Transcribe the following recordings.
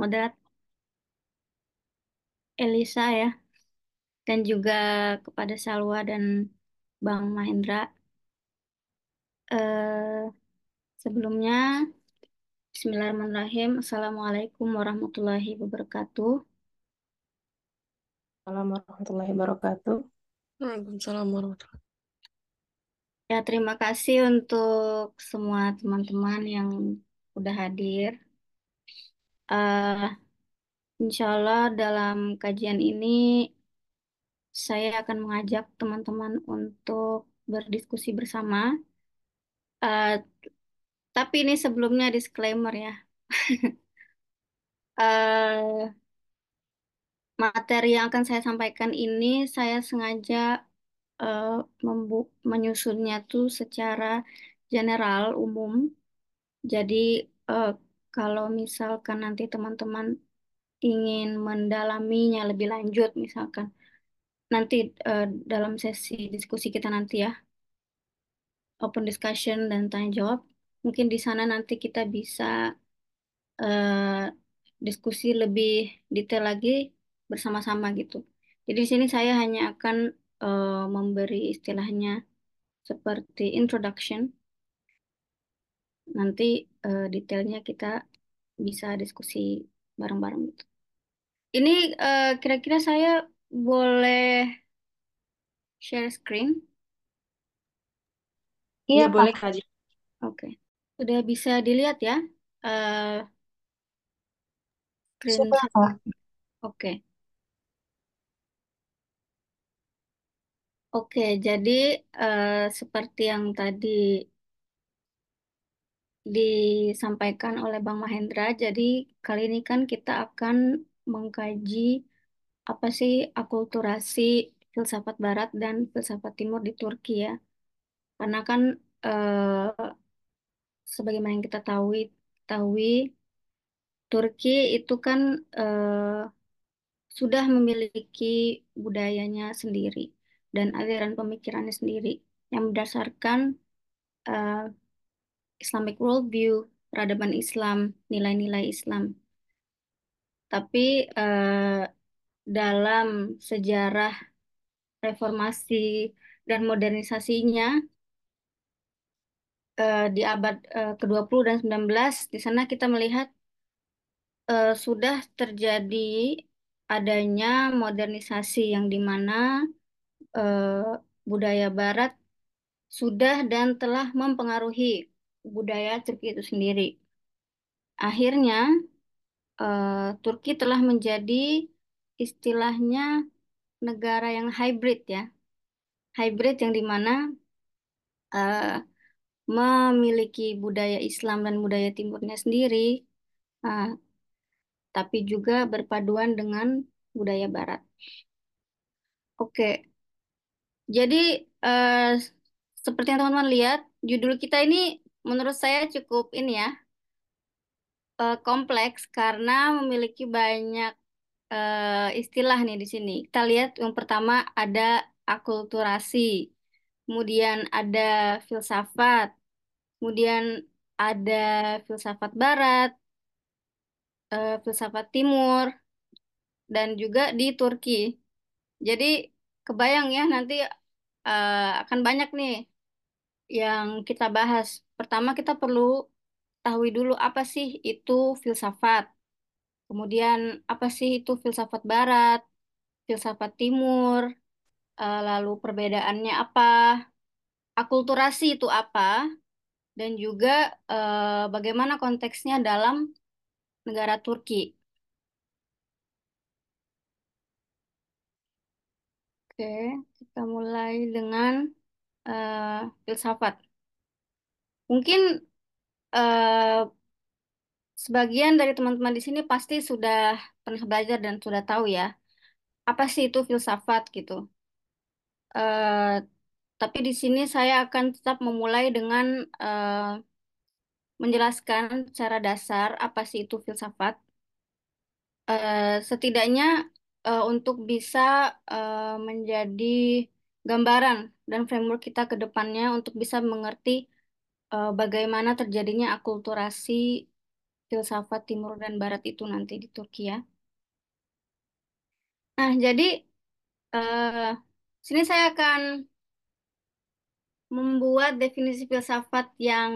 moderat Elisa ya, dan juga kepada Salwa dan Bang Mahendra. Eh, sebelumnya, Bismillahirrahmanirrahim. Assalamualaikum warahmatullahi wabarakatuh. Assalamualaikum warahmatullahi wabarakatuh. Waalaikumsalam warahmatullahi Ya, terima kasih untuk semua teman-teman yang udah hadir. Eh, insya Allah dalam kajian ini saya akan mengajak teman-teman untuk berdiskusi bersama. Eh, tapi ini sebelumnya disclaimer ya. Eh, materi yang akan saya sampaikan ini saya sengaja membu- menyusunnya tuh secara general umum. Jadi eh, kalau misalkan nanti teman-teman ingin mendalaminya lebih lanjut, misalkan nanti eh, dalam sesi diskusi kita nanti ya, open discussion dan tanya jawab, mungkin di sana nanti kita bisa eh, diskusi lebih detail lagi bersama-sama gitu. Jadi di sini saya hanya akan eh, memberi istilahnya seperti introduction. Nanti eh, detailnya kita bisa diskusi bareng-bareng gitu. Ini eh, kira-kira saya boleh share screen? Iya, Ya boleh Kak. Oke. Sudah bisa dilihat ya eh screen Sudah. Oke. Oke, jadi eh, seperti yang tadi disampaikan oleh Bang Mahendra, jadi kali ini kan kita akan mengkaji apa sih akulturasi filsafat Barat dan filsafat Timur di Turki ya. Karena kan eh, sebagaimana yang kita tahu, tahu Turki itu kan eh, sudah memiliki budayanya sendiri dan aliran pemikirannya sendiri yang berdasarkan eh, Islamic worldview, peradaban Islam, nilai-nilai Islam. Tapi eh, dalam sejarah reformasi dan modernisasinya eh, di abad eh, ke-20 dan 19, di sana kita melihat eh, sudah terjadi adanya modernisasi yang di mana eh, budaya Barat sudah dan telah mempengaruhi budaya Turki itu sendiri. Akhirnya, eh, Turki telah menjadi istilahnya negara yang hybrid ya. Hybrid yang di mana eh, memiliki budaya Islam dan budaya Timurnya sendiri, eh, tapi juga berpaduan dengan budaya Barat. Oke, jadi eh, seperti yang teman-teman lihat, judul kita ini menurut saya cukup ini ya, eh, kompleks karena memiliki banyak eh, istilah nih di sini. Kita lihat yang pertama ada akulturasi, kemudian ada filsafat, kemudian ada filsafat barat, eh, filsafat timur, dan juga di Turki. Jadi kebayang ya nanti akan banyak nih yang kita bahas. Pertama kita perlu tahu dulu apa sih itu filsafat. Kemudian apa sih itu filsafat barat, filsafat timur, eh, lalu perbedaannya apa, akulturasi itu apa, dan juga eh, bagaimana konteksnya dalam negara Turki. Oke, kita mulai dengan eh, filsafat. Mungkin eh, sebagian dari teman-teman di sini pasti sudah pernah belajar dan sudah tahu ya, apa sih itu filsafat gitu. Eh, tapi di sini saya akan tetap memulai dengan eh, menjelaskan secara dasar apa sih itu filsafat. Eh, setidaknya eh, untuk bisa eh, menjadi gambaran dan framework kita ke depannya untuk bisa mengerti eh, bagaimana terjadinya akulturasi filsafat timur dan barat itu nanti di Turki ya. Nah, jadi eh, sini saya akan membuat definisi filsafat yang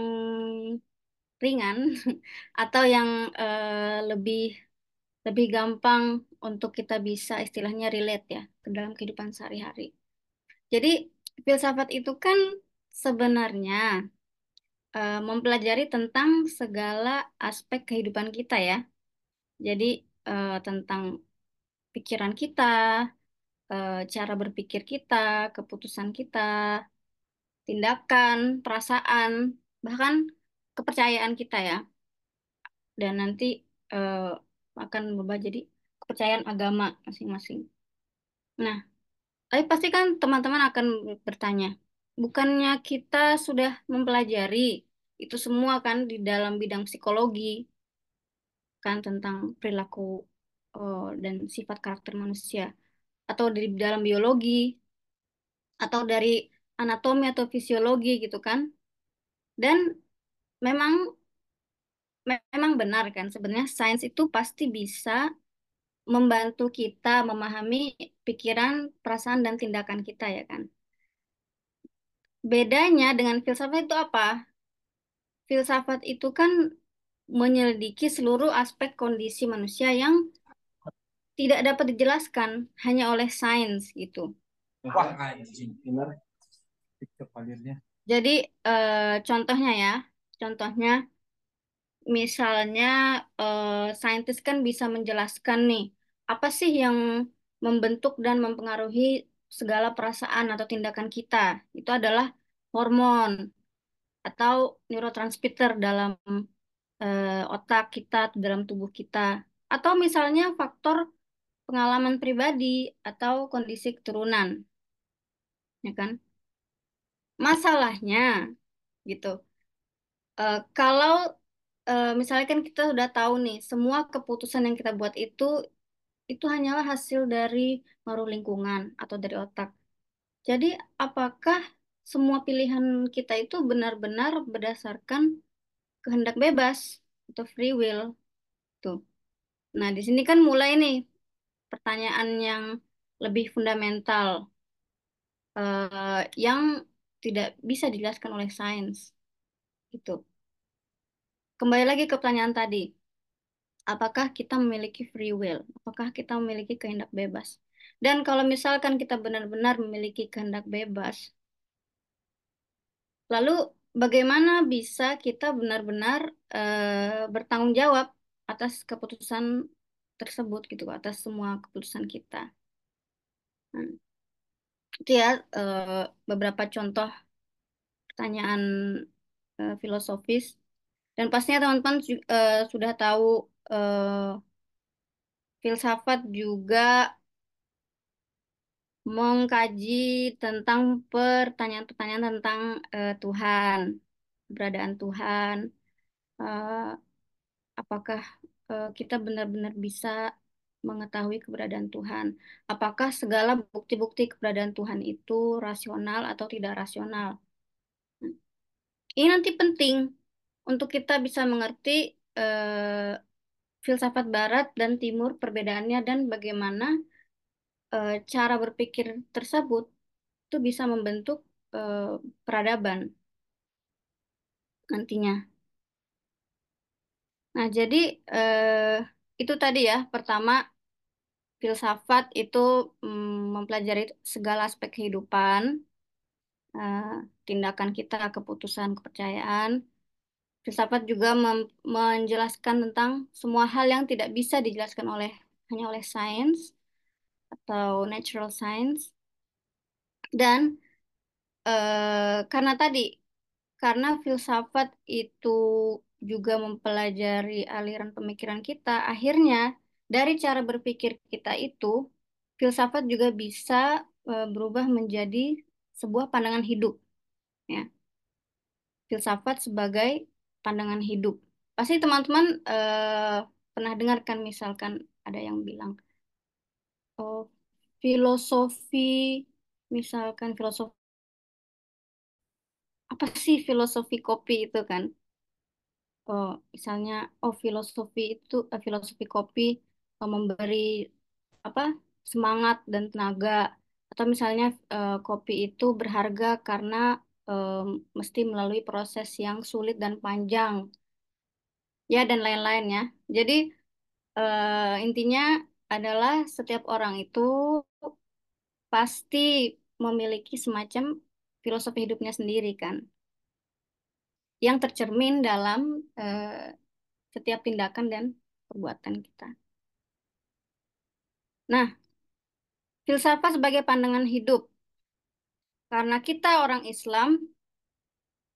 ringan atau yang eh, lebih lebih gampang untuk kita bisa istilahnya relate ya ke dalam kehidupan sehari-hari. Jadi filsafat itu kan sebenarnya eh, mempelajari tentang segala aspek kehidupan kita ya. Jadi eh, tentang pikiran kita, eh, cara berpikir kita, keputusan kita, tindakan, perasaan, bahkan kepercayaan kita ya. Dan nanti eh, akan berubah jadi kepercayaan agama masing-masing. Nah, tapi pasti kan teman-teman akan bertanya, bukannya kita sudah mempelajari itu semua kan di dalam bidang psikologi, kan tentang perilaku oh, dan sifat karakter manusia, atau dari dalam biologi, atau dari anatomi atau fisiologi gitu kan. Dan memang memang benar kan sebenarnya sains itu pasti bisa membantu kita memahami pikiran, perasaan, dan tindakan kita ya kan. Bedanya dengan filsafat itu apa? Filsafat itu kan menyelidiki seluruh aspek kondisi manusia yang tidak dapat dijelaskan hanya oleh sains gitu. Wah, anjing. Jadi eh, contohnya ya, contohnya misalnya eh, saintis kan bisa menjelaskan nih apa sih yang membentuk dan mempengaruhi segala perasaan atau tindakan kita. Itu adalah hormon atau neurotransmitter dalam eh, otak kita dalam tubuh kita. Atau misalnya faktor pengalaman pribadi atau kondisi keturunan. Ya kan? Masalahnya gitu. Eh, kalau eh, misalnya kan kita sudah tahu nih, semua keputusan yang kita buat itu itu hanyalah hasil dari pengaruh lingkungan atau dari otak. Jadi, apakah semua pilihan kita itu benar-benar berdasarkan kehendak bebas atau free will? Tuh. Nah, di sini kan mulai nih pertanyaan yang lebih fundamental eh, yang tidak bisa dijelaskan oleh sains. Gitu. Kembali lagi ke pertanyaan tadi. Apakah kita memiliki free will? Apakah kita memiliki kehendak bebas? Dan kalau misalkan kita benar-benar memiliki kehendak bebas, lalu bagaimana bisa kita benar-benar eh, bertanggung jawab atas keputusan tersebut gitu, atas semua keputusan kita? Nah, itu ya eh, beberapa contoh pertanyaan eh, filosofis. Dan pastinya teman-teman eh, sudah tahu eh, filsafat juga mengkaji tentang pertanyaan-pertanyaan tentang eh, Tuhan, keberadaan Tuhan, eh, apakah eh, kita benar-benar bisa mengetahui keberadaan Tuhan, apakah segala bukti-bukti keberadaan Tuhan itu rasional atau tidak rasional. Ini nanti penting untuk kita bisa mengerti eh, filsafat Barat dan Timur perbedaannya dan bagaimana eh, cara berpikir tersebut itu bisa membentuk eh, peradaban nantinya. Nah, jadi eh, itu tadi ya. Pertama, filsafat itu mm, mempelajari segala aspek kehidupan, eh, tindakan kita, keputusan, kepercayaan. Filsafat juga menjelaskan tentang semua hal yang tidak bisa dijelaskan oleh hanya oleh sains atau natural science. Dan eh, karena tadi, karena filsafat itu juga mempelajari aliran pemikiran kita, akhirnya dari cara berpikir kita itu, filsafat juga bisa eh, berubah menjadi sebuah pandangan hidup. Ya, filsafat sebagai pandangan hidup. Pasti teman-teman eh, pernah dengar kan misalkan ada yang bilang, oh filosofi, misalkan filosofi apa sih filosofi kopi itu kan? oh misalnya oh filosofi itu eh, filosofi kopi eh, memberi apa semangat dan tenaga atau misalnya eh, kopi itu berharga karena eh, mesti melalui proses yang sulit dan panjang ya dan lain-lain ya jadi eh, intinya adalah setiap orang itu pasti memiliki semacam filosofi hidupnya sendiri kan yang tercermin dalam eh, setiap tindakan dan perbuatan kita. Nah, filsafat sebagai pandangan hidup. Karena kita orang Islam,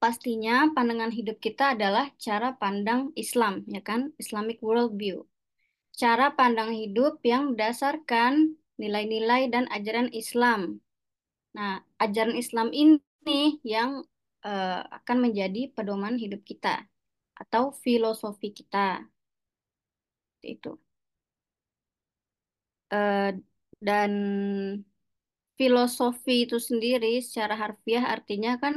pastinya pandangan hidup kita adalah cara pandang Islam, ya kan? Islamic worldview. Cara pandang hidup yang berdasarkan nilai-nilai dan ajaran Islam. Nah, ajaran Islam ini yang uh, akan menjadi pedoman hidup kita atau filosofi kita. Itu. Uh, dan filosofi itu sendiri secara harfiah artinya kan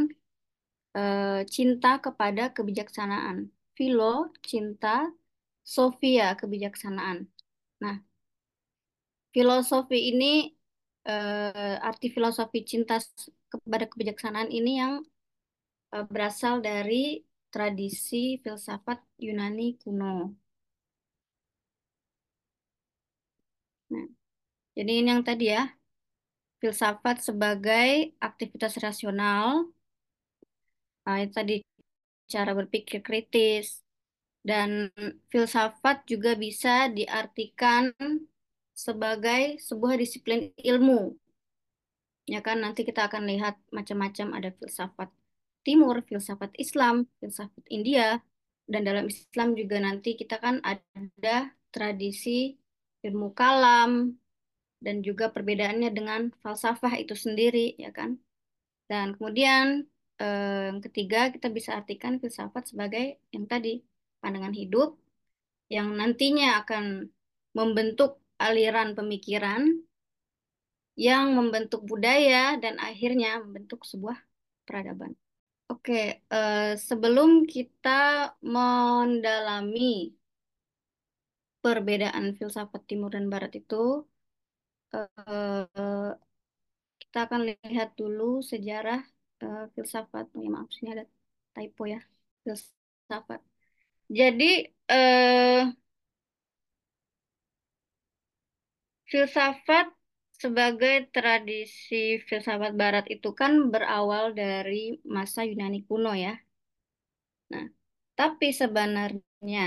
uh, cinta kepada kebijaksanaan. Filo, cinta, sofia, kebijaksanaan. Nah, filosofi ini uh, arti filosofi cinta kepada kebijaksanaan ini yang uh, berasal dari tradisi filsafat Yunani kuno. Nah, jadi ini yang tadi ya, filsafat sebagai aktivitas rasional. Nah, itu tadi cara berpikir kritis. Dan filsafat juga bisa diartikan sebagai sebuah disiplin ilmu. Ya kan, nanti kita akan lihat macam-macam ada filsafat Timur, filsafat Islam, filsafat India, dan dalam Islam juga nanti kita kan ada tradisi ilmu kalam dan juga perbedaannya dengan falsafah itu sendiri, ya kan? Dan kemudian eh, ketiga kita bisa artikan filsafat sebagai yang tadi pandangan hidup yang nantinya akan membentuk aliran pemikiran yang membentuk budaya dan akhirnya membentuk sebuah peradaban. Oke, uh, sebelum kita mendalami perbedaan filsafat timur dan barat itu, uh, kita akan lihat dulu sejarah uh, filsafat. Oh, ya, maaf, sini ada typo ya, filsafat. Jadi, uh, filsafat sebagai tradisi filsafat barat itu kan berawal dari masa Yunani kuno ya. Nah, tapi sebenarnya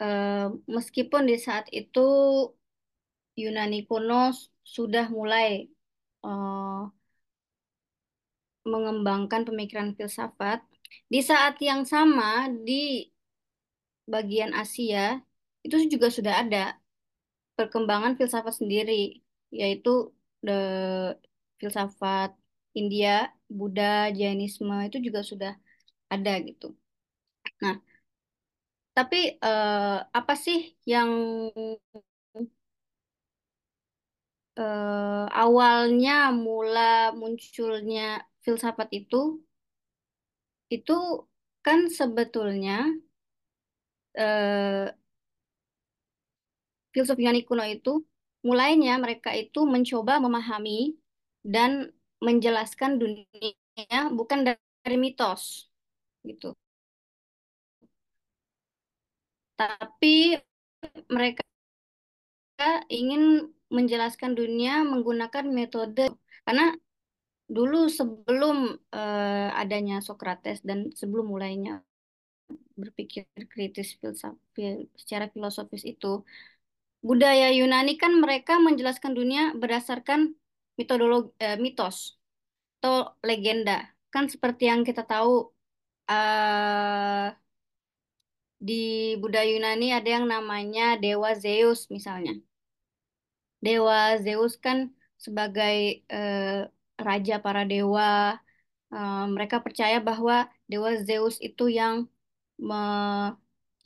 eh, meskipun di saat itu Yunani kuno sudah mulai eh, mengembangkan pemikiran filsafat, di saat yang sama di bagian Asia itu juga sudah ada perkembangan filsafat sendiri, yaitu the filsafat India, Buddha, Jainisme itu juga sudah ada gitu. Nah, tapi eh, apa sih yang eh, awalnya mula munculnya filsafat itu? Itu kan sebetulnya eh, filsuf Yunani kuno itu mulainya mereka itu mencoba memahami dan menjelaskan dunia bukan dari mitos gitu. Tapi mereka ingin menjelaskan dunia menggunakan metode karena dulu sebelum uh, adanya Socrates dan sebelum mulainya berpikir kritis filsafat secara filosofis itu budaya Yunani kan mereka menjelaskan dunia berdasarkan metodologi eh, mitos atau legenda. Kan seperti yang kita tahu uh, di budaya Yunani ada yang namanya Dewa Zeus misalnya. Dewa Zeus kan sebagai uh, raja para dewa, uh, mereka percaya bahwa Dewa Zeus itu yang me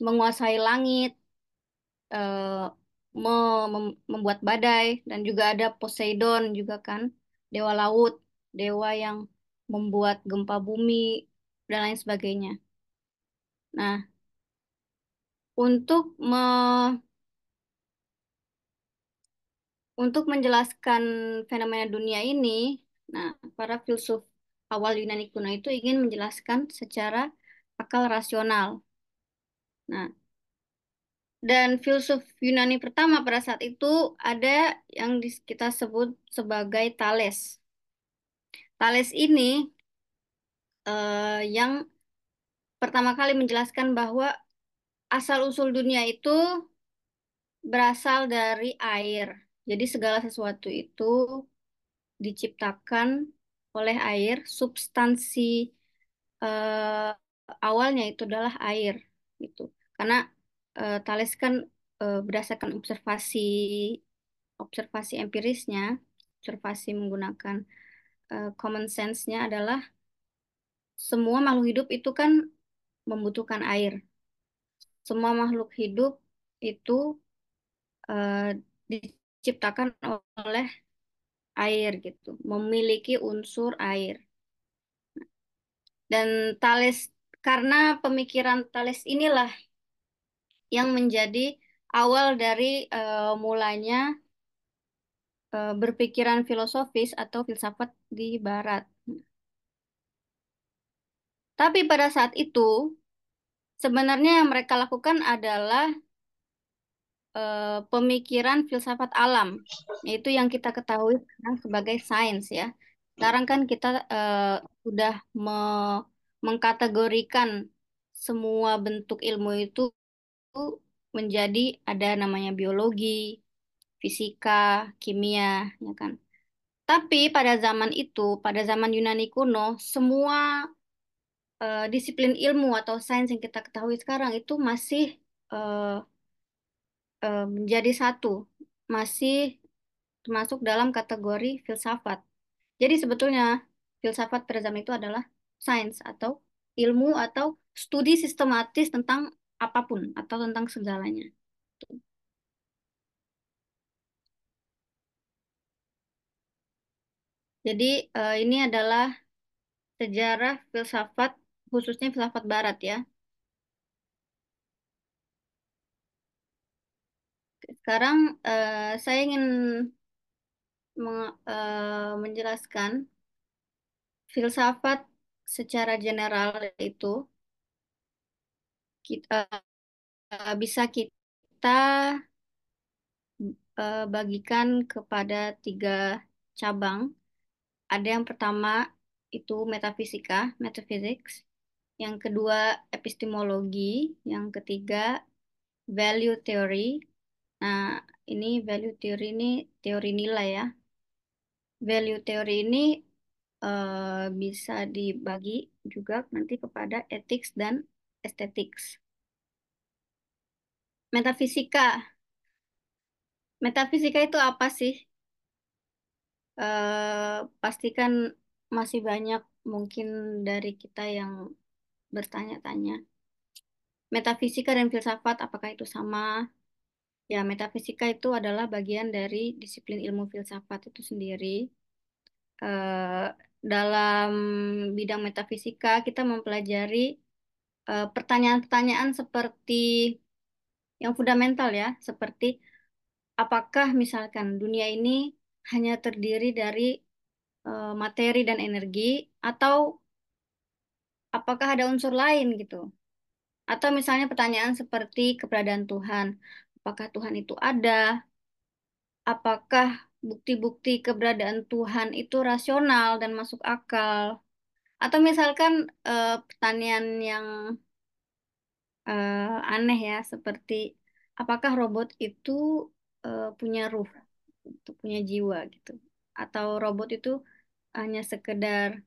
menguasai langit, uh, membuat badai dan juga ada Poseidon juga kan dewa laut dewa yang membuat gempa bumi dan lain sebagainya. Nah, untuk me untuk menjelaskan fenomena dunia ini, nah, para filsuf awal Yunani kuno itu ingin menjelaskan secara akal rasional. Nah, dan filsuf Yunani pertama pada saat itu ada yang kita sebut sebagai Thales. Thales ini uh, yang pertama kali menjelaskan bahwa asal-usul dunia itu berasal dari air. Jadi segala sesuatu itu diciptakan oleh air, substansi uh, awalnya itu adalah air, gitu. Karena uh, Thales kan uh, berdasarkan observasi observasi empirisnya, observasi menggunakan uh, common sense-nya adalah semua makhluk hidup itu kan membutuhkan air. Semua makhluk hidup itu uh, diciptakan oleh air gitu, memiliki unsur air. Dan Thales karena pemikiran Thales inilah yang menjadi awal dari uh, mulanya uh, berpikiran filosofis atau filsafat di Barat. Tapi pada saat itu sebenarnya yang mereka lakukan adalah uh, pemikiran filsafat alam, yaitu yang kita ketahui sekarang sebagai sains ya. Sekarang kan kita uh, sudah me mengkategorikan semua bentuk ilmu itu menjadi ada namanya biologi, fisika, kimia, ya kan. Tapi pada zaman itu, pada zaman Yunani kuno, semua uh, disiplin ilmu atau sains yang kita ketahui sekarang itu masih uh, menjadi satu, masih termasuk dalam kategori filsafat. Jadi sebetulnya filsafat zaman itu adalah sains atau ilmu atau studi sistematis tentang apa pun atau tentang segalanya. Jadi uh, ini adalah sejarah filsafat khususnya filsafat barat ya. Sekarang uh, saya ingin uh, menjelaskan filsafat secara general itu kita uh, bisa kita uh, bagikan kepada tiga cabang. Ada yang pertama itu metafisika, metaphysics. Yang kedua epistemologi, yang ketiga value theory. Nah, ini value theory ini teori nilai ya. Value theory ini uh, bisa dibagi juga nanti kepada ethics dan aesthetics. Metafisika. Metafisika itu apa sih? Uh, pastikan masih banyak mungkin dari kita yang bertanya-tanya. Metafisika dan filsafat apakah itu sama? Ya, metafisika itu adalah bagian dari disiplin ilmu filsafat itu sendiri. Uh, dalam bidang metafisika kita mempelajari eh, pertanyaan-pertanyaan seperti yang fundamental ya, seperti apakah misalkan dunia ini hanya terdiri dari uh, materi dan energi atau apakah ada unsur lain gitu? Atau misalnya pertanyaan seperti keberadaan Tuhan, apakah Tuhan itu ada? Apakah bukti-bukti keberadaan Tuhan itu rasional dan masuk akal? Atau misalkan uh, pertanyaan yang uh, aneh ya, seperti apakah robot itu uh, punya ruh, punya jiwa gitu? Atau robot itu hanya sekedar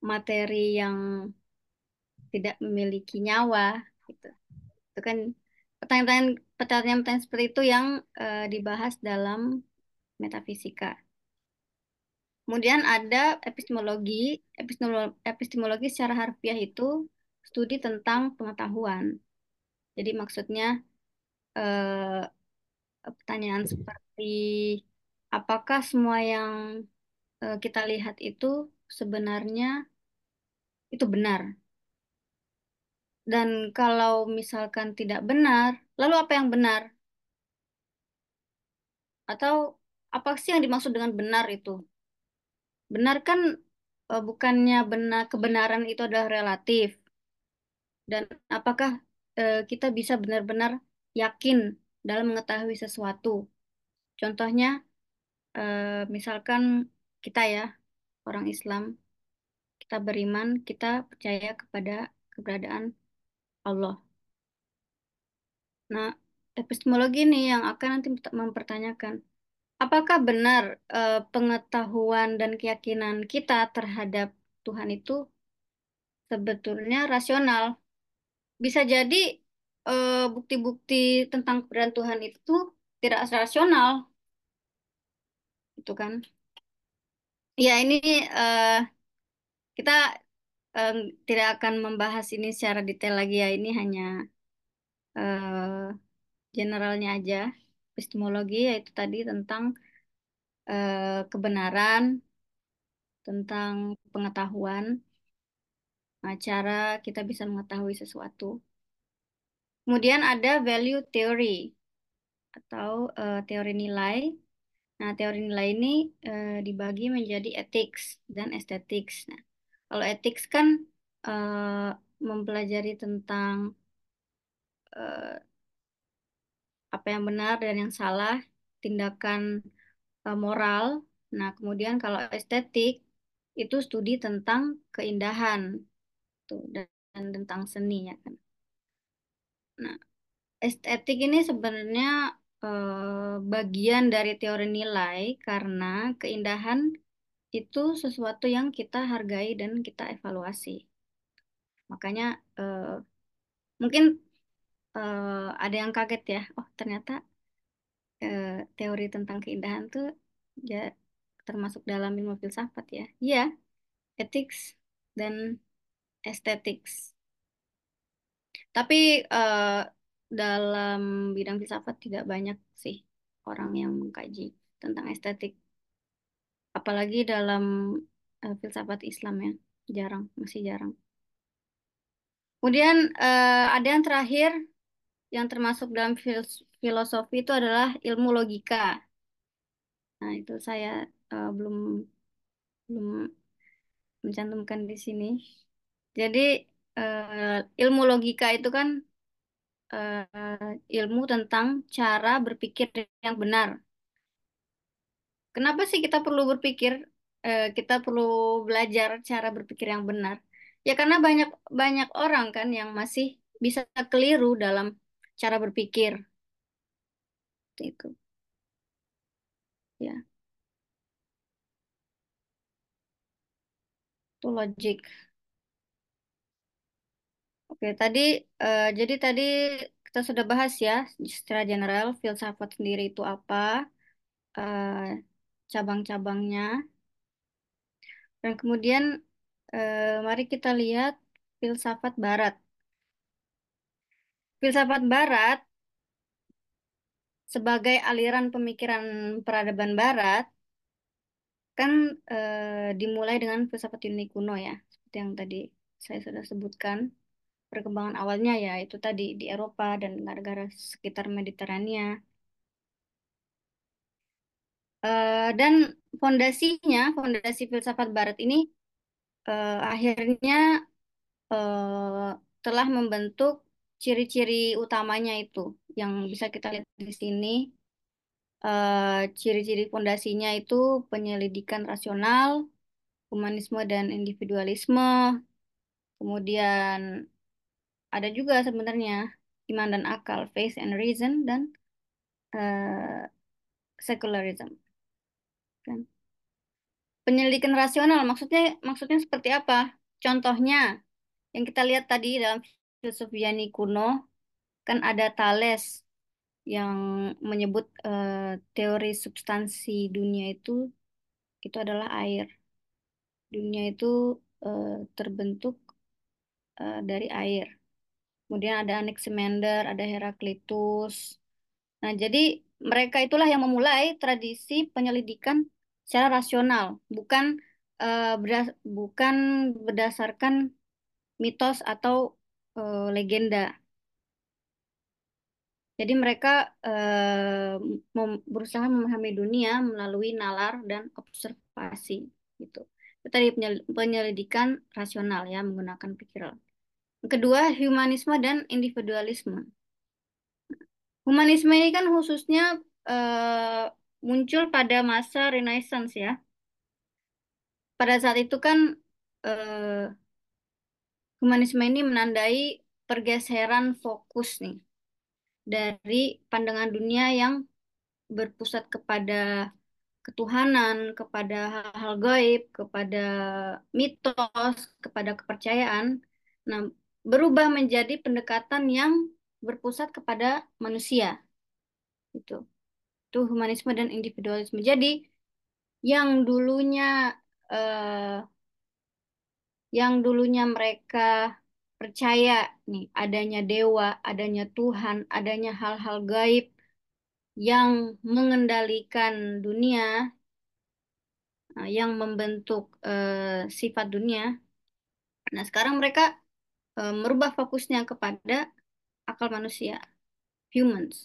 materi yang tidak memiliki nyawa gitu. Itu kan pertanyaan-pertanyaan pertanyaan-pertanyaan seperti itu yang uh, dibahas dalam metafisika. Kemudian ada epistemologi. Epistemologi, epistemologi secara harfiah itu studi tentang pengetahuan. Jadi maksudnya eh, pertanyaan seperti apakah semua yang eh, kita lihat itu sebenarnya itu benar? Dan kalau misalkan tidak benar, lalu apa yang benar? Atau apa sih yang dimaksud dengan benar itu? Benar kan eh, bukannya benar kebenaran itu adalah relatif. Dan apakah eh, kita bisa benar-benar yakin dalam mengetahui sesuatu? Contohnya, eh, misalkan kita ya, orang Islam, kita beriman, kita percaya kepada keberadaan Allah. Nah, epistemologi ini yang akan nanti mempertanyakan, apakah benar eh, pengetahuan dan keyakinan kita terhadap Tuhan itu sebetulnya rasional? Bisa jadi eh, bukti-bukti tentang keberadaan Tuhan itu tidak rasional, itu kan? Ya, ini eh, kita eh, tidak akan membahas ini secara detail lagi ya. Ini hanya eh, generalnya aja. Epistemologi yaitu tadi tentang eh, kebenaran, tentang pengetahuan, nah, cara kita bisa mengetahui sesuatu. Kemudian ada value theory atau eh, teori nilai. Nah, teori nilai ini eh, dibagi menjadi ethics dan aesthetics. Nah, kalau ethics kan eh, mempelajari tentang eh, apa yang benar dan yang salah, tindakan eh, moral. Nah, kemudian kalau estetik itu studi tentang keindahan tuh dan, dan tentang seni ya kan. Nah, estetik ini sebenarnya eh, bagian dari teori nilai karena keindahan itu sesuatu yang kita hargai dan kita evaluasi. Makanya eh, mungkin eh, ada yang kaget ya, oh ternyata eh, teori tentang keindahan tuh ya termasuk dalam ilmu filsafat ya. Iya, ethics dan aesthetics. Tapi eh, dalam bidang filsafat tidak banyak sih orang yang mengkaji tentang estetik. Apalagi dalam eh, filsafat Islam ya, jarang, masih jarang. Kemudian eh, ada yang terakhir yang termasuk dalam filosofi itu adalah ilmu logika. Nah, itu saya eh, belum belum mencantumkan di sini. Jadi eh, ilmu logika itu kan eh, ilmu tentang cara berpikir yang benar. Kenapa sih kita perlu berpikir? eh, kita perlu belajar cara berpikir yang benar. Ya karena banyak banyak orang kan yang masih bisa keliru dalam cara berpikir. Itu. Ya, itu logik. Oke, tadi eh, jadi tadi kita sudah bahas ya secara general filsafat sendiri itu apa, eh, cabang-cabangnya, dan kemudian eh, mari kita lihat filsafat Barat. Filsafat Barat sebagai aliran pemikiran peradaban Barat kan eh, dimulai dengan filsafat Yunani kuno ya, seperti yang tadi saya sudah sebutkan. Perkembangan awalnya ya itu tadi di Eropa dan negara-negara sekitar Mediterania. Eh, dan fondasinya, fondasi filsafat Barat ini eh, akhirnya eh, telah membentuk ciri-ciri utamanya itu yang bisa kita lihat di sini. Eh, ciri-ciri fondasinya itu penyelidikan rasional, humanisme dan individualisme, kemudian ada juga sebenarnya iman dan akal, faith and reason, dan eh, secularism. Kan? Penyelidikan rasional maksudnya maksudnya seperti apa? Contohnya yang kita lihat tadi dalam filsuf Yunani kuno kan ada Thales yang menyebut eh, teori substansi dunia itu itu adalah air. Dunia itu eh, terbentuk eh, dari air. Kemudian ada Anaximander, ada Heraklitus. Nah, jadi mereka itulah yang memulai tradisi penyelidikan secara rasional, bukan eh, berdas- bukan berdasarkan mitos atau eh, legenda. Jadi mereka mem- berusaha memahami dunia melalui nalar dan observasi gitu. Itu tadi penyel- penyelidikan rasional ya menggunakan pikiran. Kedua, humanisme dan individualisme. Humanisme ini kan khususnya eh, muncul pada masa Renaissance ya. Pada saat itu kan eh, humanisme ini menandai pergeseran fokus nih dari pandangan dunia yang berpusat kepada ketuhanan, kepada hal-hal gaib, kepada mitos, kepada kepercayaan. Nah, berubah menjadi pendekatan yang berpusat kepada manusia. Itu. Itu humanisme dan individualisme. Jadi, yang dulunya eh, yang dulunya mereka percaya nih adanya dewa, adanya Tuhan, adanya hal-hal gaib yang mengendalikan dunia, eh, yang membentuk eh, sifat dunia. Nah, sekarang mereka eh, merubah fokusnya kepada akal manusia, humans.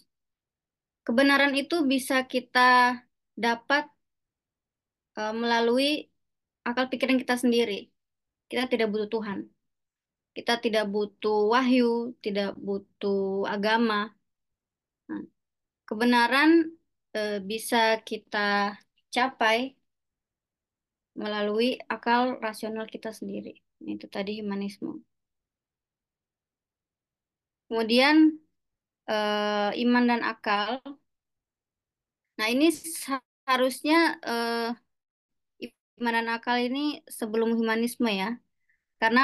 Kebenaran itu bisa kita dapat eh, melalui akal pikiran kita sendiri. Kita tidak butuh Tuhan. Kita tidak butuh wahyu, tidak butuh agama. Nah, kebenaran eh, bisa kita capai melalui akal rasional kita sendiri. Itu tadi humanisme. Kemudian eh, iman dan akal. Nah, ini seharusnya eh, iman dan akal ini sebelum humanisme ya. Karena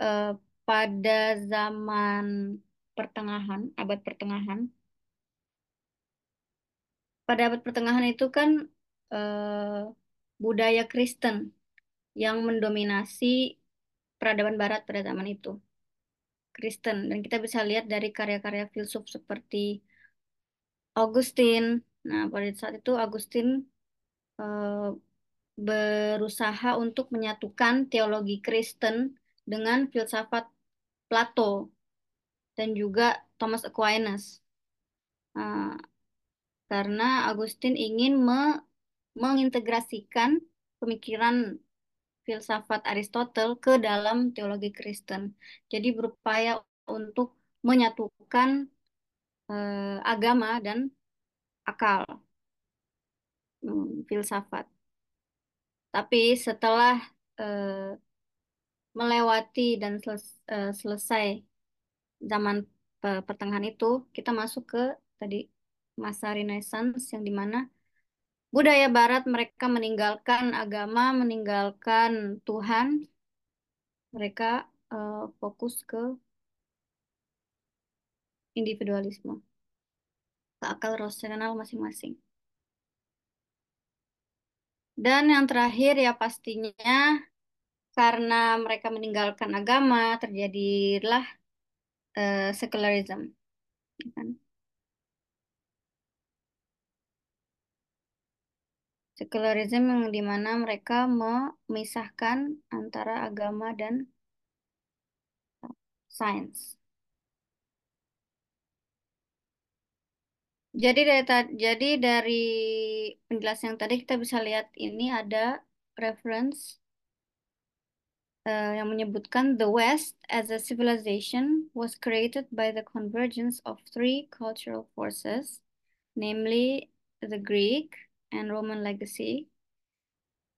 eh, pada zaman pertengahan, abad pertengahan, pada abad pertengahan itu kan eh, budaya Kristen yang mendominasi peradaban Barat pada zaman itu. Kristen dan kita bisa lihat dari karya-karya filsuf seperti Augustine. Nah, pada saat itu Augustine eh, berusaha untuk menyatukan teologi Kristen dengan filsafat Plato dan juga Thomas Aquinas. Nah, karena Augustine ingin me- mengintegrasikan pemikiran filsafat Aristotle ke dalam teologi Kristen. Jadi berupaya untuk menyatukan eh, agama dan akal hmm, filsafat. Tapi setelah eh, melewati dan seles- eh, selesai zaman pe- pertengahan itu, kita masuk ke tadi masa Renaissance yang di mana budaya Barat mereka meninggalkan agama, meninggalkan Tuhan, mereka eh, fokus ke individualisme, ke akal rasional masing-masing. Dan yang terakhir ya pastinya karena mereka meninggalkan agama terjadilah eh, secularism. ya kan? Secularism yang di mana mereka memisahkan antara agama dan sains. Jadi dari jadi dari penjelasan yang tadi kita bisa lihat ini ada reference eh, yang menyebutkan the West as a civilization was created by the convergence of three cultural forces, namely the Greek and Roman legacy,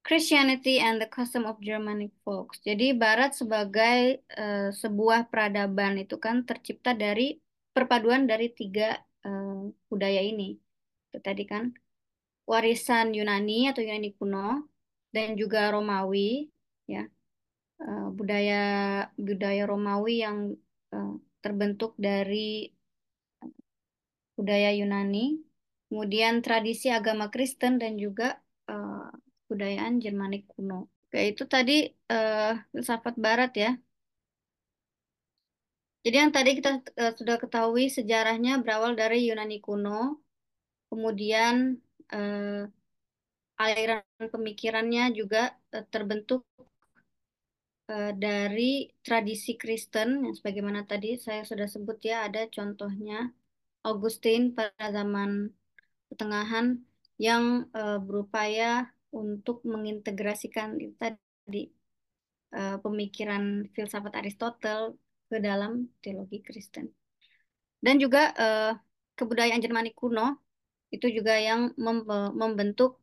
Christianity and the custom of Germanic folks. Jadi Barat sebagai eh, sebuah peradaban itu kan tercipta dari perpaduan dari tiga eh, budaya ini. Itu tadi kan warisan Yunani atau Yunani kuno dan juga Romawi, ya Eh, budaya budaya Romawi yang eh, terbentuk dari budaya Yunani, kemudian tradisi agama Kristen dan juga eh, kebudayaan Jermanik kuno. Oke, itu tadi eh, filsafat Barat ya. Jadi yang tadi kita eh, sudah ketahui sejarahnya berawal dari Yunani kuno, kemudian eh, aliran pemikirannya juga eh, terbentuk dari tradisi Kristen yang sebagaimana tadi saya sudah sebut ya ada contohnya Augustine pada zaman pertengahan yang eh, berupaya untuk mengintegrasikan itu tadi eh, pemikiran filsafat Aristotle ke dalam teologi Kristen. Dan juga eh, kebudayaan Jermani kuno itu juga yang mem- membentuk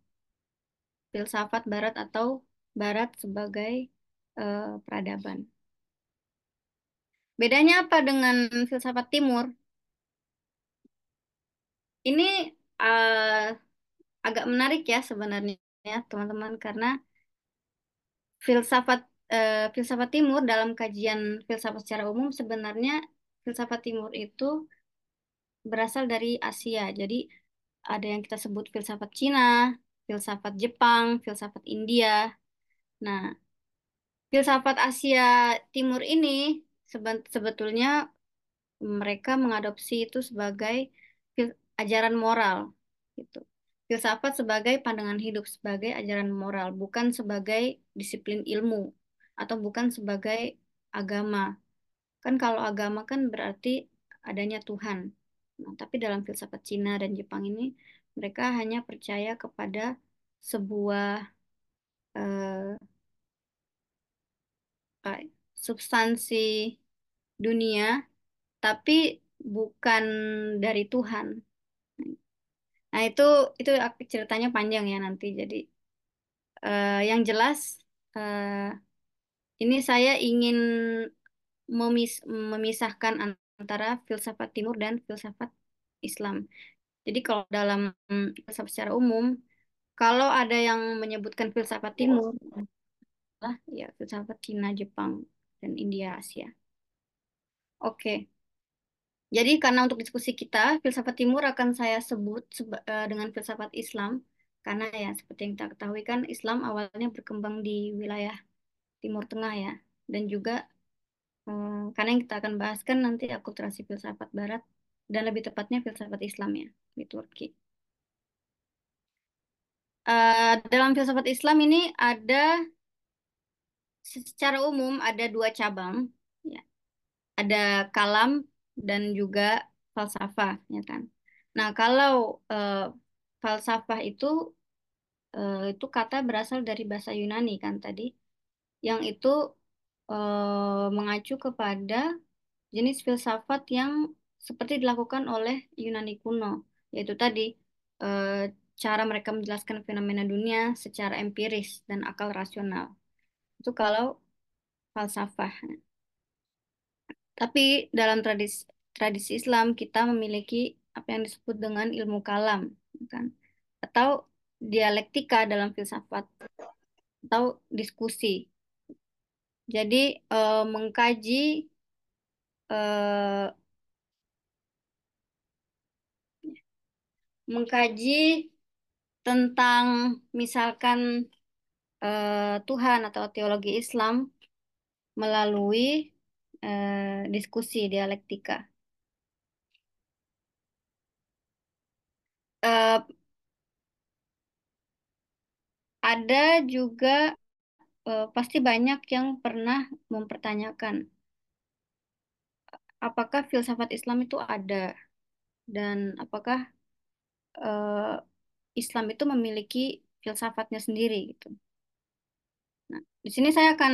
filsafat Barat atau Barat sebagai eh, peradaban. Bedanya apa dengan filsafat Timur? Ini eh, agak menarik ya sebenarnya ya teman-teman karena filsafat eh, filsafat Timur dalam kajian filsafat secara umum sebenarnya filsafat Timur itu berasal dari Asia. Jadi ada yang kita sebut filsafat Cina, filsafat Jepang, filsafat India. Nah, filsafat Asia Timur ini sebetulnya mereka mengadopsi itu sebagai ajaran moral gitu. Filsafat sebagai pandangan hidup, sebagai ajaran moral, bukan sebagai disiplin ilmu atau bukan sebagai agama. Kan kalau agama kan berarti adanya Tuhan. Nah, tapi dalam filsafat Cina dan Jepang ini mereka hanya percaya kepada sebuah eh, substansi dunia, tapi bukan dari Tuhan. Nah, itu itu ceritanya panjang ya nanti. Jadi eh, yang jelas eh, ini saya ingin memis- memisahkan antara filsafat Timur dan filsafat Islam. Jadi kalau dalam filsafat secara umum, kalau ada yang menyebutkan filsafat Timur, lah ya filsafat Cina, Jepang, dan India, Asia. Oke. Jadi karena untuk diskusi kita, filsafat Timur akan saya sebut seba- eh, dengan filsafat Islam. Karena ya seperti yang kita ketahui kan Islam awalnya berkembang di wilayah Timur Tengah ya. Dan juga eh, karena yang kita akan bahas kan nanti akulturasi filsafat Barat dan lebih tepatnya filsafat Islam ya di Turki. Eh, dalam filsafat Islam ini ada secara umum ada dua cabang ya. Ada kalam dan juga falsafah ya kan. Nah, kalau eh, falsafah itu eh, itu kata berasal dari bahasa Yunani kan tadi yang itu eh, mengacu kepada jenis filsafat yang seperti dilakukan oleh Yunani kuno, yaitu tadi eh, cara mereka menjelaskan fenomena dunia secara empiris dan akal rasional. Itu kalau falsafah. Tapi dalam tradisi tradisi Islam kita memiliki apa yang disebut dengan ilmu kalam, kan? Atau dialektika dalam filsafat atau diskusi. Jadi eh, mengkaji eh, mengkaji tentang misalkan eh, Tuhan atau teologi Islam melalui eh, diskusi dialektika. Eh, ada juga eh, pasti banyak yang pernah mempertanyakan apakah filsafat Islam itu ada dan apakah eh, Islam itu memiliki filsafatnya sendiri gitu. Nah, di sini saya akan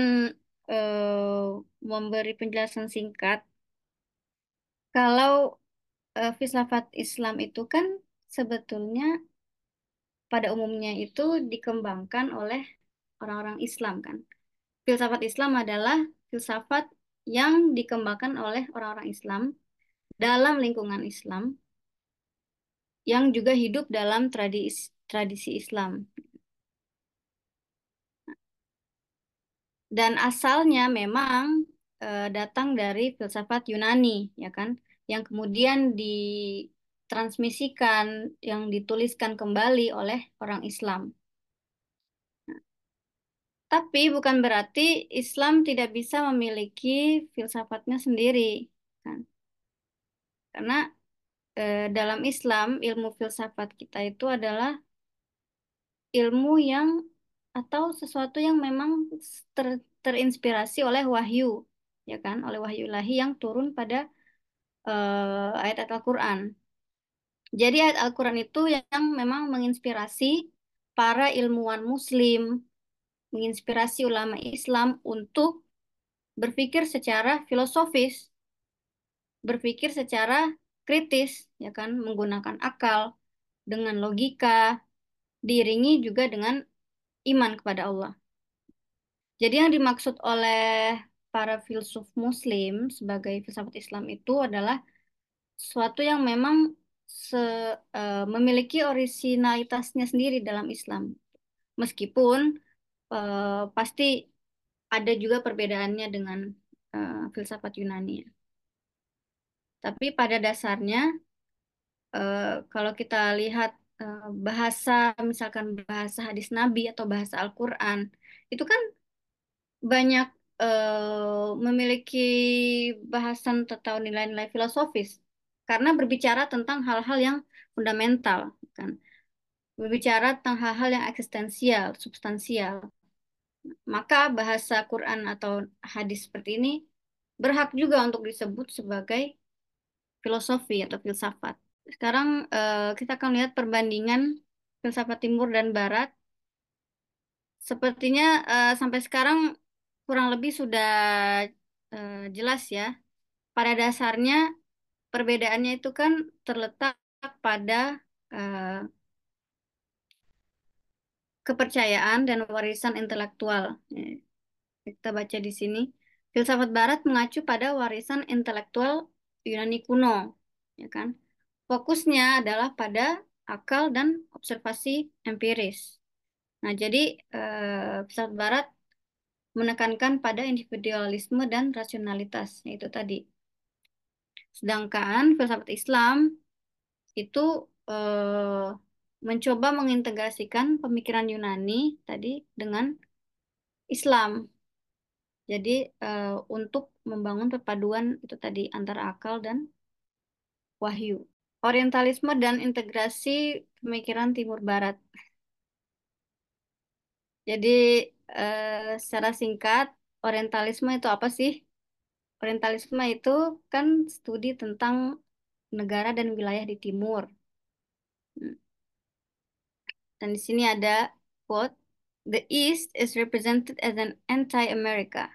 eh, memberi penjelasan singkat. Kalau eh, filsafat Islam itu kan sebetulnya pada umumnya itu dikembangkan oleh orang-orang Islam kan. Filsafat Islam adalah filsafat yang dikembangkan oleh orang-orang Islam dalam lingkungan Islam yang juga hidup dalam tradisi tradisi Islam. Dan asalnya memang eh, datang dari filsafat Yunani, ya kan, yang kemudian ditransmisikan, yang dituliskan kembali oleh orang Islam. Tapi bukan berarti Islam tidak bisa memiliki filsafatnya sendiri, kan? Karena eh, dalam Islam ilmu filsafat kita itu adalah ilmu yang atau sesuatu yang memang ter, terinspirasi oleh wahyu, ya kan, oleh wahyu ilahi yang turun pada uh, ayat-ayat Al-Quran. Jadi ayat Al-Quran itu yang memang menginspirasi para ilmuwan Muslim, menginspirasi ulama Islam untuk berpikir secara filosofis, berpikir secara kritis, ya kan, menggunakan akal, dengan logika, diiringi juga dengan iman kepada Allah. Jadi yang dimaksud oleh para filsuf Muslim sebagai filsafat Islam itu adalah sesuatu yang memang se, uh, memiliki orisinalitasnya sendiri dalam Islam. Meskipun uh, pasti ada juga perbedaannya dengan uh, filsafat Yunani. Tapi pada dasarnya uh, kalau kita lihat uh, bahasa misalkan bahasa hadis Nabi atau bahasa Al-Qur'an itu kan banyak uh, memiliki bahasan tentang nilai-nilai filosofis. Karena berbicara tentang hal-hal yang fundamental kan. Berbicara tentang hal-hal yang eksistensial substansial. Maka bahasa Quran atau hadis seperti ini berhak juga untuk disebut sebagai filosofi atau filsafat. Sekarang uh, kita akan lihat perbandingan filsafat timur dan barat. Sepertinya uh, sampai sekarang kurang lebih sudah uh, jelas ya. Pada dasarnya perbedaannya itu kan terletak pada kepercayaan dan warisan intelektual. Kita baca di sini. Filsafat Barat mengacu pada warisan intelektual Yunani kuno, ya kan? Fokusnya adalah pada akal dan observasi empiris. Nah, jadi eh, Barat menekankan pada individualisme dan rasionalitas, yaitu tadi. Sedangkan filsafat Islam itu eh, mencoba mengintegrasikan pemikiran Yunani tadi dengan Islam. Jadi uh, untuk membangun perpaduan itu tadi antara akal dan wahyu. Orientalisme dan integrasi pemikiran Timur Barat. Jadi uh, secara singkat, Orientalisme itu apa sih? Orientalisme itu kan studi tentang negara dan wilayah di timur. Hmm. Dan di sini ada quote, The East is represented as an anti-America,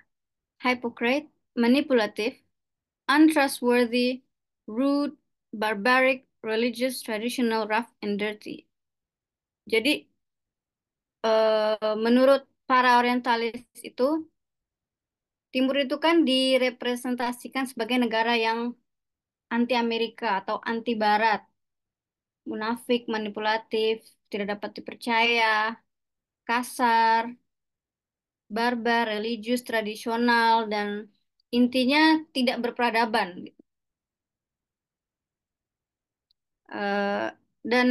hypocrite, manipulative, untrustworthy, rude, barbaric, religious, traditional, rough, and dirty. Jadi, uh, menurut para orientalis itu, Timur itu kan direpresentasikan sebagai negara yang anti Amerika atau anti Barat, munafik, manipulatif, tidak dapat dipercaya, kasar, barbar, religius, tradisional, dan intinya tidak berperadaban. Uh, dan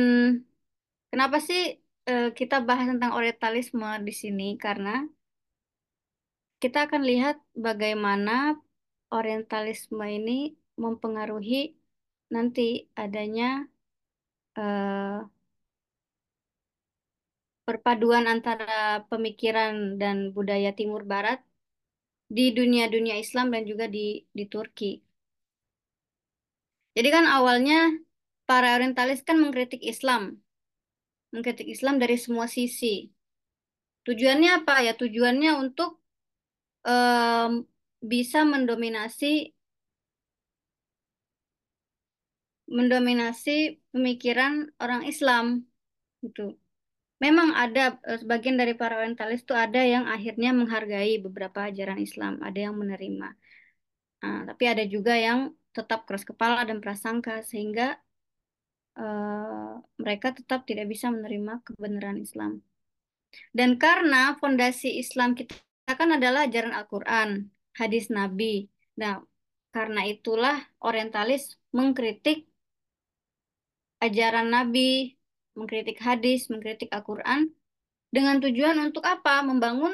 kenapa sih uh, kita bahas tentang orientalisme di sini? Karena kita akan lihat bagaimana orientalisme ini mempengaruhi nanti adanya uh, perpaduan antara pemikiran dan budaya Timur Barat di dunia-dunia Islam dan juga di di Turki. Jadi kan awalnya para orientalis kan mengkritik Islam. Mengkritik Islam dari semua sisi. Tujuannya apa ya? Tujuannya untuk um, bisa mendominasi mendominasi pemikiran orang Islam gitu memang ada eh, sebagian dari para orientalis itu ada yang akhirnya menghargai beberapa ajaran Islam, ada yang menerima. Nah, tapi ada juga yang tetap keras kepala dan prasangka sehingga uh, mereka tetap tidak bisa menerima kebenaran Islam. Dan karena fondasi Islam kita kan adalah ajaran Al-Quran, hadis Nabi. Nah, karena itulah orientalis mengkritik ajaran Nabi, mengkritik hadis, mengkritik Al-Quran, dengan tujuan untuk apa? Membangun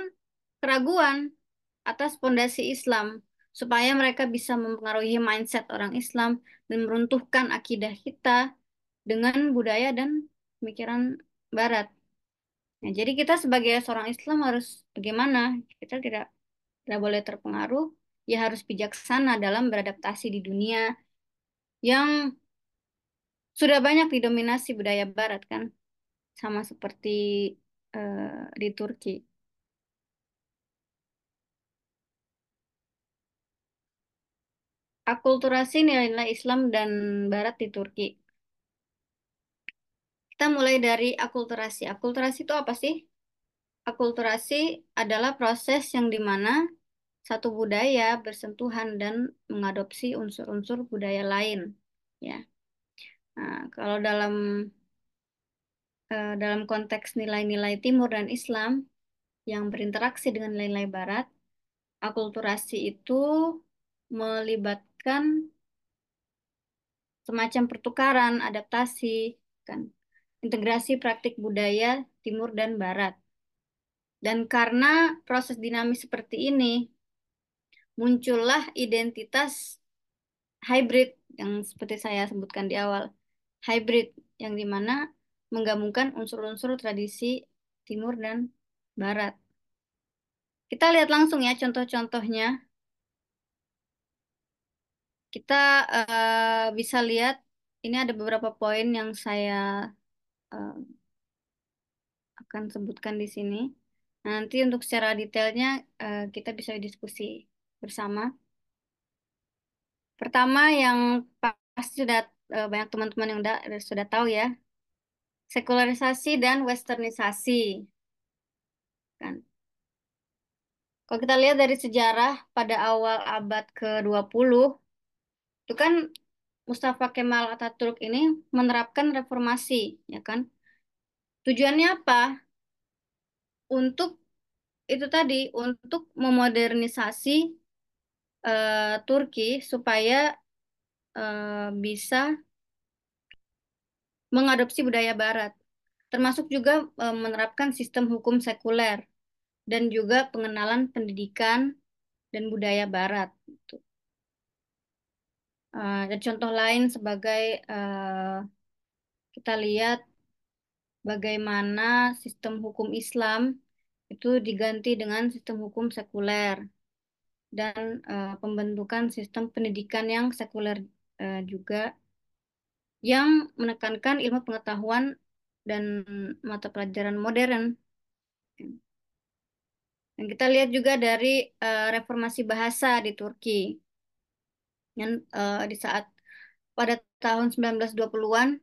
keraguan atas fondasi Islam, supaya mereka bisa mempengaruhi mindset orang Islam dan meruntuhkan akidah kita dengan budaya dan pemikiran Barat. Nah, jadi kita sebagai seorang Islam harus bagaimana? Kita tidak tidak boleh terpengaruh, ya harus bijaksana dalam beradaptasi di dunia yang sudah banyak didominasi budaya Barat kan, sama seperti uh, di Turki. Akulturasi nilai-nilai Islam dan Barat di Turki. Kita mulai dari akulturasi. Akulturasi itu apa sih? Akulturasi adalah proses yang di mana satu budaya bersentuhan dan mengadopsi unsur-unsur budaya lain. Ya, nah, kalau dalam uh, dalam konteks nilai-nilai Timur dan Islam yang berinteraksi dengan nilai-nilai Barat, akulturasi itu melibatkan semacam pertukaran, adaptasi, kan, integrasi praktik budaya Timur dan Barat. Dan karena proses dinamis seperti ini, muncullah identitas hybrid yang seperti saya sebutkan di awal. Hybrid yang di mana menggabungkan unsur-unsur tradisi Timur dan Barat. Kita lihat langsung ya contoh-contohnya. Kita uh, bisa lihat ini ada beberapa poin yang saya uh, akan sebutkan di sini. Nanti untuk secara detailnya uh, kita bisa diskusi bersama. Pertama yang pasti sudah uh, banyak teman-teman yang udah, sudah tahu ya, sekularisasi dan westernisasi. Kan. Kalau kita lihat dari sejarah pada awal abad ke-20, itu kan Mustafa Kemal Atatürk ini menerapkan reformasi, ya kan? Tujuannya apa? Untuk itu tadi, untuk memodernisasi uh, Turki supaya uh, bisa mengadopsi budaya Barat, termasuk juga uh, menerapkan sistem hukum sekuler dan juga pengenalan pendidikan dan budaya Barat. Dan contoh lain sebagai uh, kita lihat bagaimana sistem hukum Islam itu diganti dengan sistem hukum sekuler dan uh, pembentukan sistem pendidikan yang sekuler juga yang menekankan ilmu pengetahuan dan mata pelajaran modern. Dan kita lihat juga dari reformasi bahasa di Turki. Yang uh, di saat pada tahun 1920-an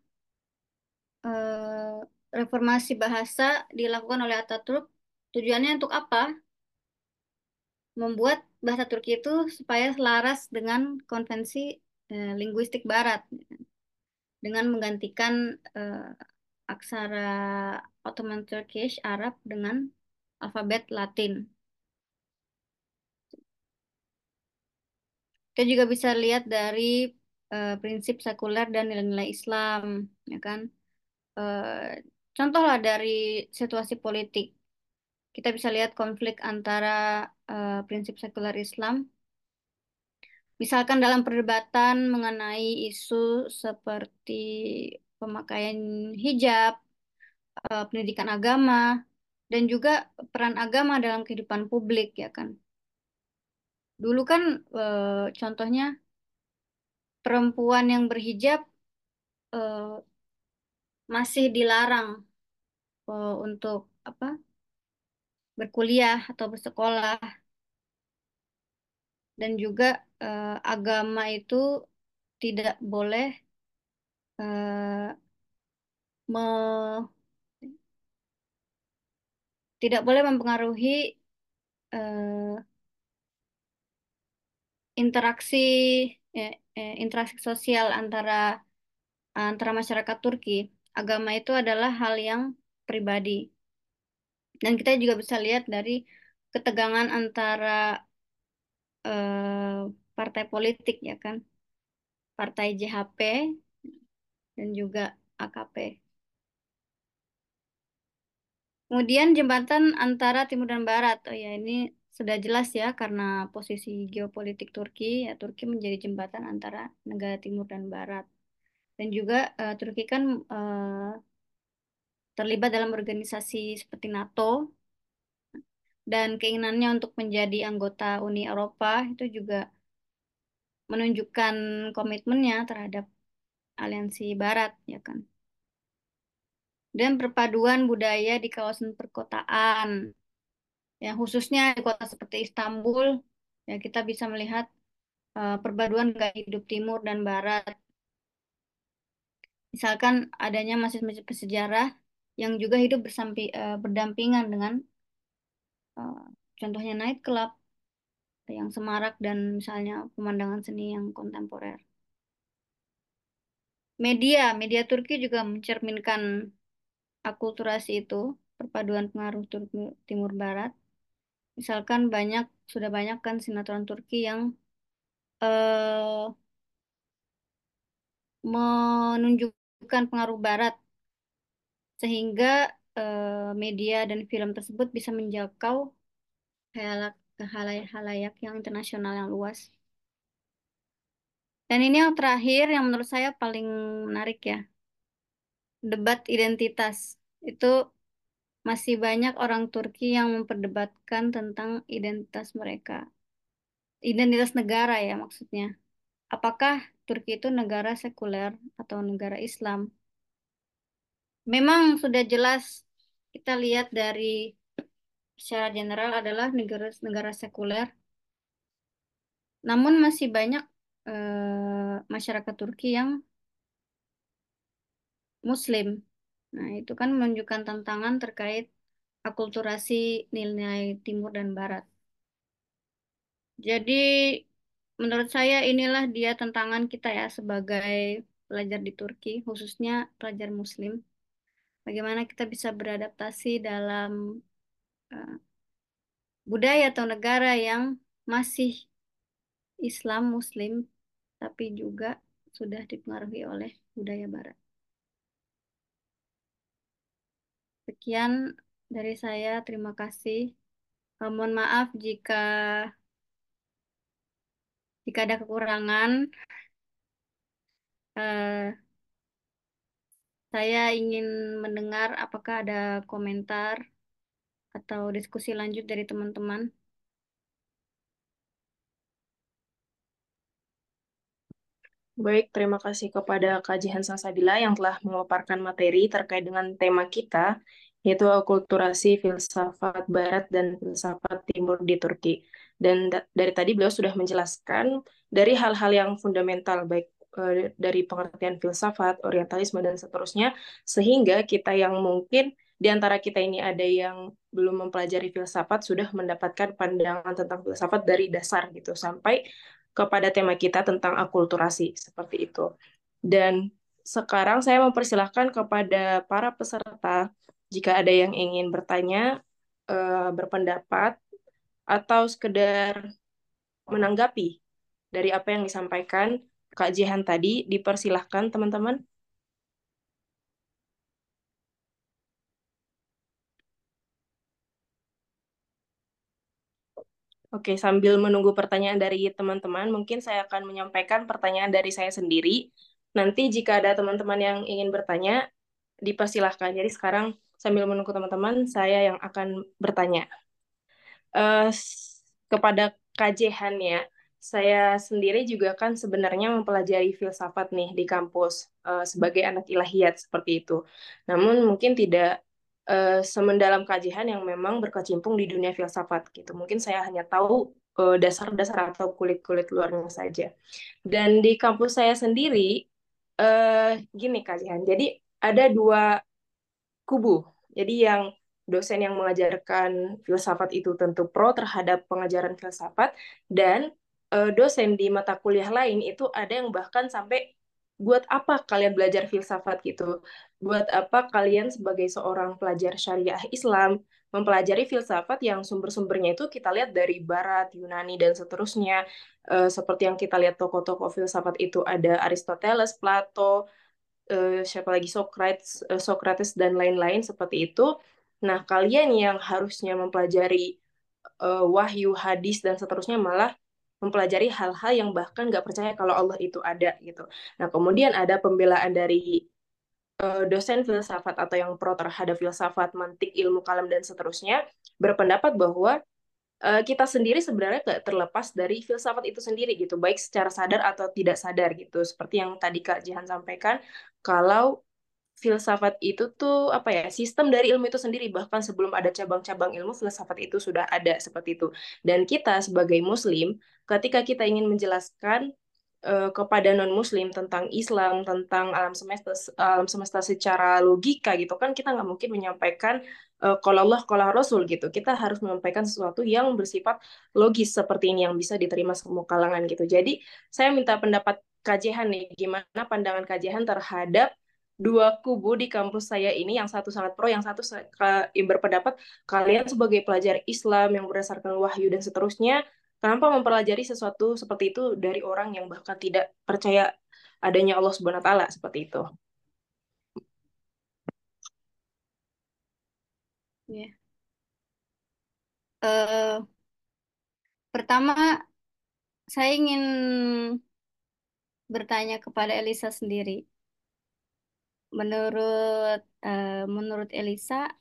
uh, reformasi bahasa dilakukan oleh Atatürk. Tujuannya untuk apa? Membuat bahasa Turki itu supaya selaras dengan konvensi uh, linguistik Barat dengan menggantikan uh, aksara Ottoman Turkish Arab dengan alfabet Latin. Kita juga bisa lihat dari uh, prinsip sekuler dan nilai-nilai Islam, ya kan? Uh, contohlah dari situasi politik, kita bisa lihat konflik antara uh, prinsip sekuler Islam, misalkan dalam perdebatan mengenai isu seperti pemakaian hijab, pendidikan agama, dan juga peran agama dalam kehidupan publik ya kan. Dulu kan e, contohnya perempuan yang berhijab e, masih dilarang e, untuk apa berkuliah atau bersekolah. Dan juga e, agama itu tidak boleh e, me tidak boleh mempengaruhi uh, interaksi eh, eh, interaksi sosial antara antara masyarakat Turki. Agama itu adalah hal yang pribadi. Dan kita juga bisa lihat dari ketegangan antara uh, partai politik ya kan. Partai JHP dan juga AKP. Kemudian jembatan antara timur dan barat. Oh ya, ini sudah jelas ya karena posisi geopolitik Turki, ya Turki menjadi jembatan antara negara timur dan barat. Dan juga uh, Turki kan uh, terlibat dalam organisasi seperti NATO dan keinginannya untuk menjadi anggota Uni Eropa itu juga menunjukkan komitmennya terhadap aliansi Barat, ya kan. Dan perpaduan budaya di kawasan perkotaan, ya khususnya di kota seperti Istanbul, ya kita bisa melihat uh, perpaduan gaya hidup timur dan barat. Misalkan adanya masjid-masjid bersejarah yang juga hidup bersampi, uh, berdampingan dengan uh, contohnya night club yang semarak dan misalnya pemandangan seni yang kontemporer. Media, media Turki juga mencerminkan akulturasi itu, perpaduan pengaruh Turki Timur Barat. Misalkan banyak sudah banyak kan sinetron Turki yang eh, menunjukkan pengaruh Barat sehingga eh, media dan film tersebut bisa menjangkau halayak-halayak yang internasional yang luas. Dan ini yang terakhir yang menurut saya paling menarik ya. Debat identitas. Itu masih banyak orang Turki yang memperdebatkan tentang identitas mereka. Identitas negara ya maksudnya. Apakah Turki itu negara sekuler atau negara Islam? Memang sudah jelas kita lihat dari secara general adalah negara negara sekuler. Namun masih banyak eh, masyarakat Turki yang Muslim. Nah, itu kan menunjukkan tantangan terkait akulturasi nilai Timur dan Barat. Jadi, menurut saya inilah dia tantangan kita ya sebagai pelajar di Turki, khususnya pelajar Muslim. Bagaimana kita bisa beradaptasi dalam uh, budaya atau negara yang masih Islam Muslim, tapi juga sudah dipengaruhi oleh budaya Barat. Sekian dari saya, terima kasih. Mohon maaf jika jika ada kekurangan. Uh, saya ingin mendengar apakah ada komentar atau diskusi lanjut dari teman-teman. Baik, terima kasih kepada Kak Jihan Sansabila yang telah memaparkan materi terkait dengan tema kita, yaitu akulturasi filsafat Barat dan filsafat Timur di Turki. Dan dari tadi beliau sudah menjelaskan dari hal-hal yang fundamental, baik uh, dari pengertian filsafat, orientalisme, dan seterusnya, sehingga kita yang mungkin di antara kita ini ada yang belum mempelajari filsafat sudah mendapatkan pandangan tentang filsafat dari dasar gitu sampai kepada tema kita tentang akulturasi seperti itu. Dan sekarang saya mempersilahkan kepada para peserta jika ada yang ingin bertanya, uh, berpendapat, atau sekedar menanggapi dari apa yang disampaikan Kak Jihan tadi, dipersilahkan teman-teman. Oke, sambil menunggu pertanyaan dari teman-teman, mungkin saya akan menyampaikan pertanyaan dari saya sendiri. Nanti jika ada teman-teman yang ingin bertanya, dipersilahkan. Jadi sekarang sambil menunggu teman-teman, saya yang akan bertanya. Uh, kepada kajehan ya, saya sendiri juga kan sebenarnya mempelajari filsafat nih di kampus uh, sebagai anak ilahiyat seperti itu. Namun mungkin tidak uh, semendalam kajian yang memang berkecimpung di dunia filsafat gitu. Mungkin saya hanya tahu dasar dasar-dasar atau kulit-kulit luarnya saja. Dan di kampus saya sendiri uh, gini kajian. Jadi ada dua kubu. Jadi yang dosen yang mengajarkan filsafat itu tentu pro terhadap pengajaran filsafat dan uh, dosen di mata kuliah lain itu ada yang bahkan sampai buat apa kalian belajar filsafat gitu? Buat apa kalian sebagai seorang pelajar syariah Islam mempelajari filsafat yang sumber-sumbernya itu kita lihat dari Barat, Yunani, dan seterusnya. Uh, seperti yang kita lihat tokoh-tokoh filsafat itu ada Aristoteles, Plato, uh, siapa lagi Socrates, uh, Socrates dan lain-lain seperti itu. Nah, kalian yang harusnya mempelajari uh, wahyu, hadis, dan seterusnya malah mempelajari hal-hal yang bahkan nggak percaya kalau Allah itu ada gitu. Nah kemudian ada pembelaan dari eh, dosen filsafat atau yang pro terhadap filsafat, mantik, ilmu kalam dan seterusnya berpendapat bahwa eh, kita sendiri sebenarnya gak terlepas dari filsafat itu sendiri gitu, baik secara sadar atau tidak sadar gitu. Seperti yang tadi Kak Jihan sampaikan, kalau filsafat itu tuh apa ya sistem dari ilmu itu sendiri. Bahkan sebelum ada cabang-cabang ilmu filsafat itu sudah ada seperti itu. Dan kita sebagai muslim ketika kita ingin menjelaskan uh, kepada non muslim tentang Islam tentang alam semesta alam semesta secara logika gitu kan kita nggak mungkin menyampaikan uh, kalau Allah kalau Rasul gitu. Kita harus menyampaikan sesuatu yang bersifat logis seperti ini yang bisa diterima semua kalangan gitu. Jadi saya minta pendapat kajian nih gimana pandangan kajian terhadap dua kubu di kampus saya ini, yang satu sangat pro, yang satu berpendapat kalian sebagai pelajar Islam yang berdasarkan wahyu dan seterusnya, kenapa mempelajari sesuatu seperti itu dari orang yang bahkan tidak percaya adanya Allah Subhanahu wa taala seperti itu. Ya. Uh, pertama, saya ingin bertanya kepada Elisa sendiri menurut uh, menurut Elisa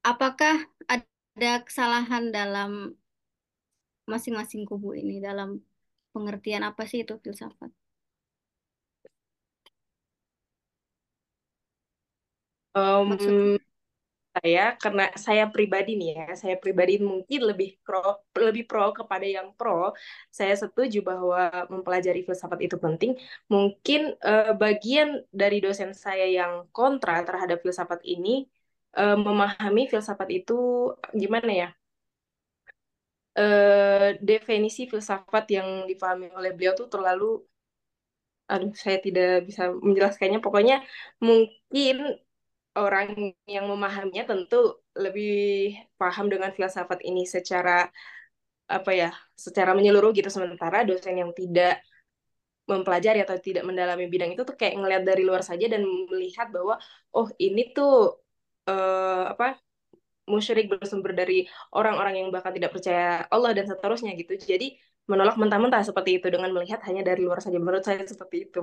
apakah ada kesalahan dalam masing-masing kubu ini dalam pengertian apa sih itu filsafat? Um, Maksudnya? Saya karena saya pribadi nih ya saya pribadi mungkin lebih pro lebih pro kepada yang pro. Saya setuju bahwa mempelajari filsafat itu penting. Mungkin uh, bagian dari dosen saya yang kontra terhadap filsafat ini uh, memahami filsafat itu gimana ya uh, definisi filsafat yang dipahami oleh beliau tuh terlalu aduh saya tidak bisa menjelaskannya. Pokoknya mungkin orang yang memahaminya tentu lebih paham dengan filsafat ini secara apa ya, secara menyeluruh gitu sementara dosen yang tidak mempelajari atau tidak mendalami bidang itu tuh kayak ngelihat dari luar saja dan melihat bahwa oh ini tuh uh, apa musyrik bersumber dari orang-orang yang bahkan tidak percaya Allah dan seterusnya gitu. Jadi menolak mentah-mentah seperti itu dengan melihat hanya dari luar saja. Menurut saya seperti itu.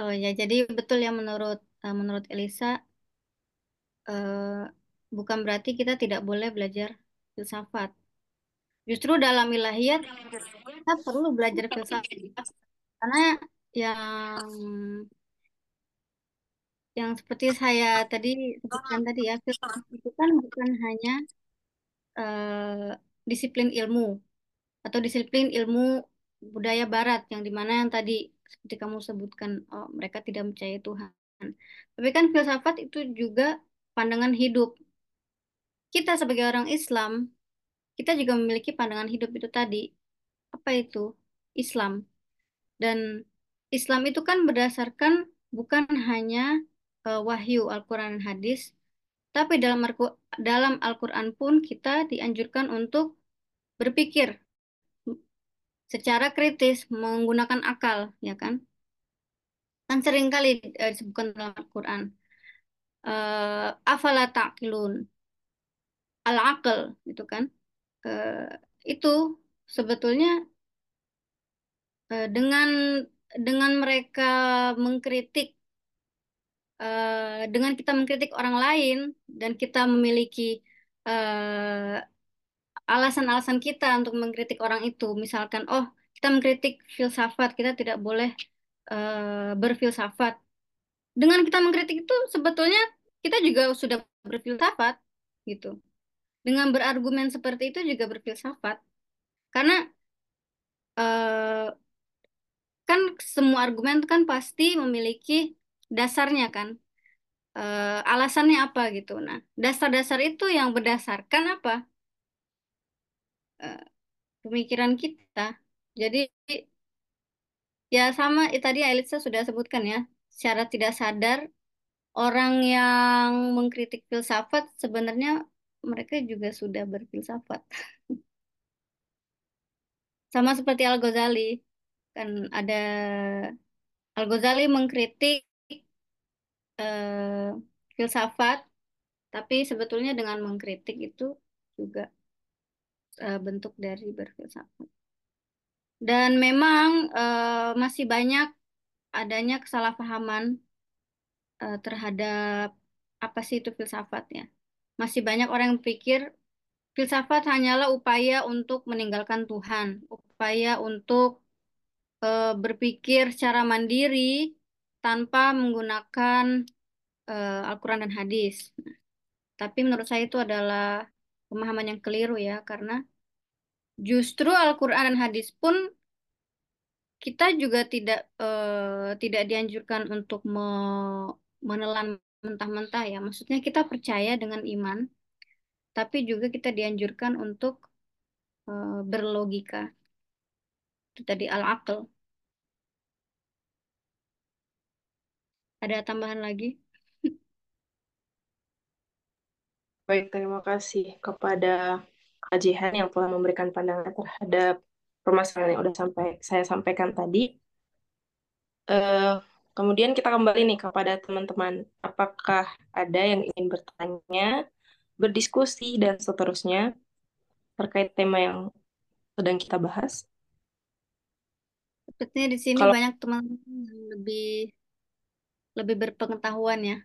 Oh ya, jadi betul ya menurut uh, menurut Elisa uh, bukan berarti kita tidak boleh belajar filsafat. Justru dalam ilahiyat kita perlu belajar filsafat karena yang yang seperti saya tadi sebutkan tadi ya filsafat itu kan bukan hanya uh, disiplin ilmu atau disiplin ilmu budaya Barat yang di mana yang tadi seperti kamu sebutkan oh, mereka tidak percaya Tuhan. Tapi kan filsafat itu juga pandangan hidup. Kita sebagai orang Islam, kita juga memiliki pandangan hidup itu tadi. Apa itu? Islam. Dan Islam itu kan berdasarkan bukan hanya uh, wahyu Al-Quran dan hadis, tapi dalam dalam Al-Quran pun kita dianjurkan untuk berpikir secara kritis menggunakan akal, ya kan? Kan sering kali uh, disebutkan dalam Al-Quran. Uh, afala ta'qilun. Al-aql, gitu kan? Uh, itu sebetulnya uh, dengan dengan mereka mengkritik uh, dengan kita mengkritik orang lain dan kita memiliki uh, alasan-alasan kita untuk mengkritik orang itu. Misalkan, oh kita mengkritik filsafat, kita tidak boleh uh, berfilsafat. Dengan kita mengkritik itu sebetulnya kita juga sudah berfilsafat gitu. Dengan berargumen seperti itu juga berfilsafat. Karena uh, kan semua argumen kan pasti memiliki dasarnya kan. Uh, alasannya apa gitu. Nah, dasar-dasar itu yang berdasarkan apa? Pemikiran kita. Jadi ya sama ya, tadi Elisa sudah sebutkan ya, secara tidak sadar orang yang mengkritik filsafat sebenarnya mereka juga sudah berfilsafat. Sama seperti Al-Ghazali, kan ada Al-Ghazali mengkritik uh, filsafat, tapi sebetulnya dengan mengkritik itu juga uh, bentuk dari berfilsafat. Dan memang eh, masih banyak adanya kesalahpahaman eh, terhadap apa sih itu filsafat ya. Masih banyak orang yang pikir filsafat hanyalah upaya untuk meninggalkan Tuhan, upaya untuk eh, berpikir secara mandiri tanpa menggunakan eh, Al-Quran dan hadis. Nah, tapi menurut saya itu adalah pemahaman yang keliru ya, karena justru Al-Quran dan hadis pun kita juga tidak eh, tidak dianjurkan untuk me- menelan mentah-mentah ya. Maksudnya kita percaya dengan iman, tapi juga kita dianjurkan untuk eh, berlogika. Itu tadi al-aql. Ada tambahan lagi? Baik, terima kasih kepada Kak Jihan yang telah memberikan pandangan terhadap permasalahan yang sudah sampai saya sampaikan tadi. Eh, kemudian kita kembali nih kepada teman-teman. Apakah ada yang ingin bertanya, berdiskusi, dan seterusnya terkait tema yang sedang kita bahas? Sepertinya di sini Kalau banyak teman-teman yang lebih lebih berpengetahuan ya.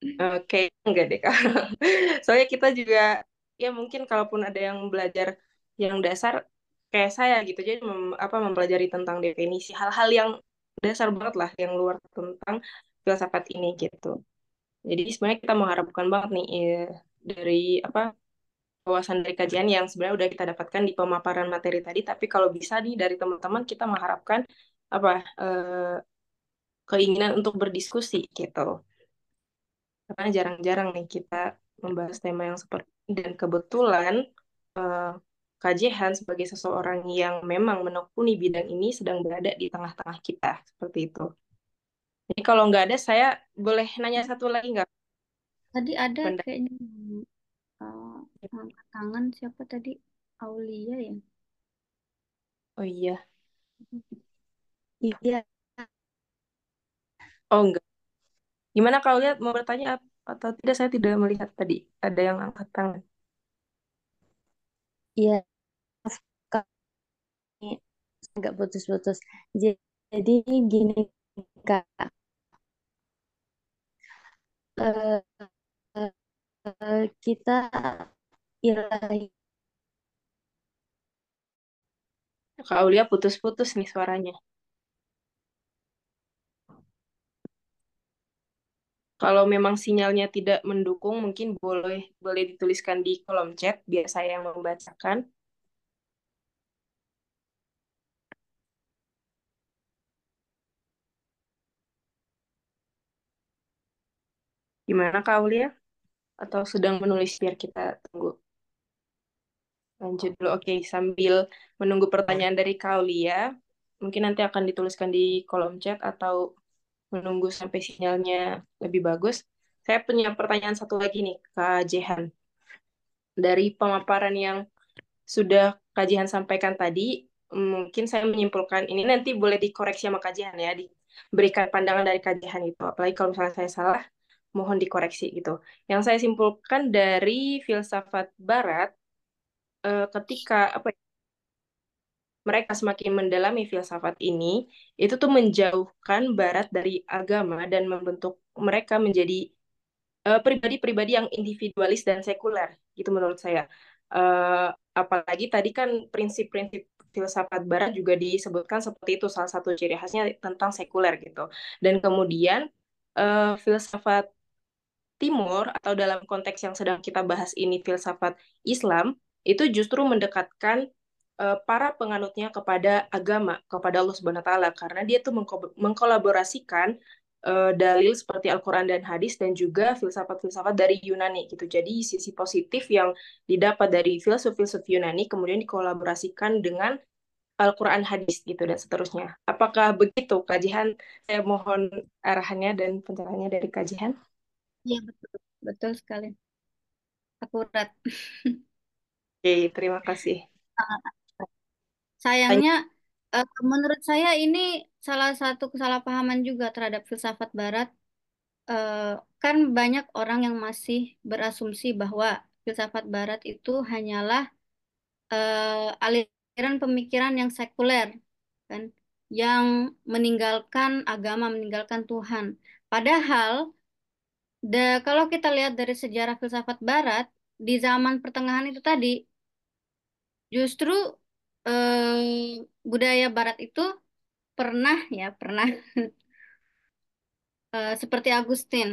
Oke, enggak deh Kak. Soalnya kita juga, ya mungkin kalaupun ada yang belajar yang dasar kayak saya gitu, jadi mem- apa mempelajari tentang definisi hal-hal yang dasar banget lah, yang luar tentang filsafat ini gitu. Jadi sebenarnya kita mengharapkan banget nih eh, dari apa wawasan dari kajian yang sebenarnya udah kita dapatkan di pemaparan materi tadi, tapi kalau bisa nih dari teman-teman kita mengharapkan apa eh, keinginan untuk berdiskusi gitu. Karena jarang-jarang nih kita membahas tema yang seperti ini. dan kebetulan eh, Kak Jehan sebagai seseorang yang memang menekuni bidang ini sedang berada di tengah-tangah kita seperti itu. Jadi kalau nggak ada, saya boleh nanya satu lagi nggak? Tadi ada Benda. kayaknya angkat tangan siapa tadi? Aulia ya. Oh iya, Iya, oh enggak. Gimana kalau lihat mau bertanya atau tidak? Saya tidak melihat tadi ada yang angkat tangan. iya, agak putus-putus. Jadi gini Kak, Eh, eh, kita ilahi Kak Aulia putus-putus nih suaranya. Kalau memang sinyalnya tidak mendukung, mungkin boleh boleh dituliskan di kolom chat biar saya yang membacakan. Gimana Kak Aulia? Atau sedang menulis biar kita tunggu lanjut dulu. Oke, sambil menunggu pertanyaan dari Kak Aulia, mungkin nanti akan dituliskan di kolom chat atau menunggu sampai sinyalnya lebih bagus. Saya punya pertanyaan satu lagi nih, Kak Jehan. Dari pemaparan yang sudah Kak Jihan sampaikan tadi, mungkin saya menyimpulkan ini nanti boleh dikoreksi sama Kak Jihan ya, diberikan pandangan dari Kak Jihan itu. Apalagi kalau misalnya saya salah, mohon dikoreksi gitu. Yang saya simpulkan dari filsafat Barat, eh, ketika apa ya, mereka semakin mendalami filsafat ini, itu tuh menjauhkan Barat dari agama dan membentuk mereka menjadi eh, pribadi-pribadi yang individualis dan sekuler, gitu menurut saya. Eh, apalagi tadi kan prinsip-prinsip filsafat Barat juga disebutkan seperti itu, salah satu ciri khasnya tentang sekuler gitu. Dan kemudian eh, filsafat Timur atau dalam konteks yang sedang kita bahas ini filsafat Islam itu justru mendekatkan para penganutnya kepada agama, kepada Allah Subhanahu wa taala karena dia tuh mengko- mengkolaborasikan eh, dalil seperti Al-Qur'an dan hadis dan juga filsafat-filsafat dari Yunani gitu. Jadi sisi positif yang didapat dari filsuf-filsuf Yunani kemudian dikolaborasikan dengan Al-Qur'an hadis gitu dan seterusnya. Apakah begitu kajian? Saya mohon arahannya dan pencerahannya dari kajian. Iya betul, betul sekali. Akurat. Oke, terima kasih. Sayangnya, eh, menurut saya ini salah satu kesalahpahaman juga terhadap filsafat Barat. Eh, kan banyak orang yang masih berasumsi bahwa filsafat Barat itu hanyalah eh, pemikiran-pemikiran yang sekuler, kan, yang meninggalkan agama, meninggalkan Tuhan. Padahal, da, kalau kita lihat dari sejarah filsafat Barat, di zaman pertengahan itu tadi, justru eh, budaya Barat itu pernah ya pernah eh, seperti Agustin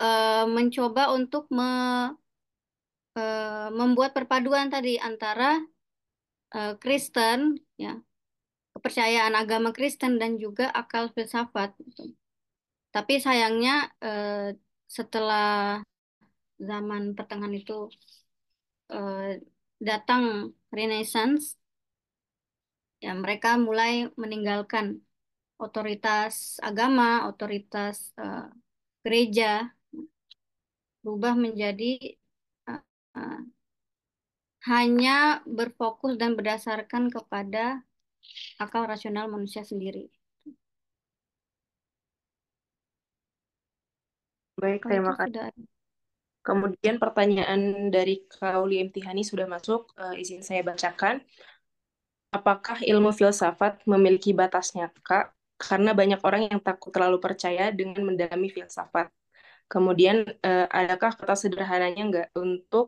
eh, mencoba untuk me, eh, membuat perpaduan tadi antara eh, Kristen ya kepercayaan agama Kristen dan juga akal filsafat gitu. Tapi sayangnya eh, setelah zaman pertengahan itu eh, datang Renaissance ya mereka mulai meninggalkan otoritas agama, otoritas uh, gereja berubah menjadi uh, uh, hanya berfokus dan berdasarkan kepada akal rasional manusia sendiri. Baik, terima kasih. Kemudian pertanyaan dari Kauli Imtihani sudah masuk, eh, izin saya bacakan. Apakah ilmu filsafat memiliki batasnya, Kak? Karena banyak orang yang takut terlalu percaya dengan mendalami filsafat. Kemudian, eh, adakah kata sederhananya nggak untuk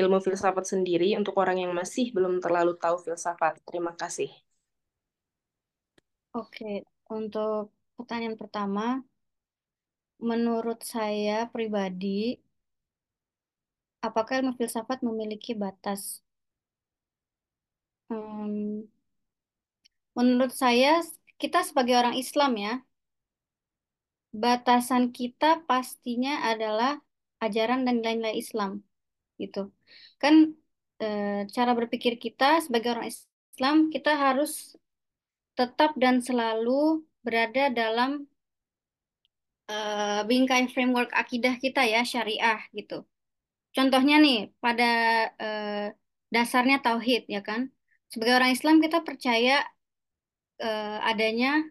ilmu filsafat sendiri untuk orang yang masih belum terlalu tahu filsafat? Terima kasih. Oke, untuk pertanyaan pertama, menurut saya pribadi, apakah ilmu filsafat memiliki batas? Hmm, menurut saya, kita sebagai orang Islam ya, batasan kita pastinya adalah ajaran dan nilai-nilai Islam, gitu. Kan eh, cara berpikir kita sebagai orang Islam, kita harus tetap dan selalu berada dalam uh, bingkai framework akidah kita ya, syariah gitu. Contohnya nih, pada uh, dasarnya tauhid ya kan. Sebagai orang Islam kita percaya uh, adanya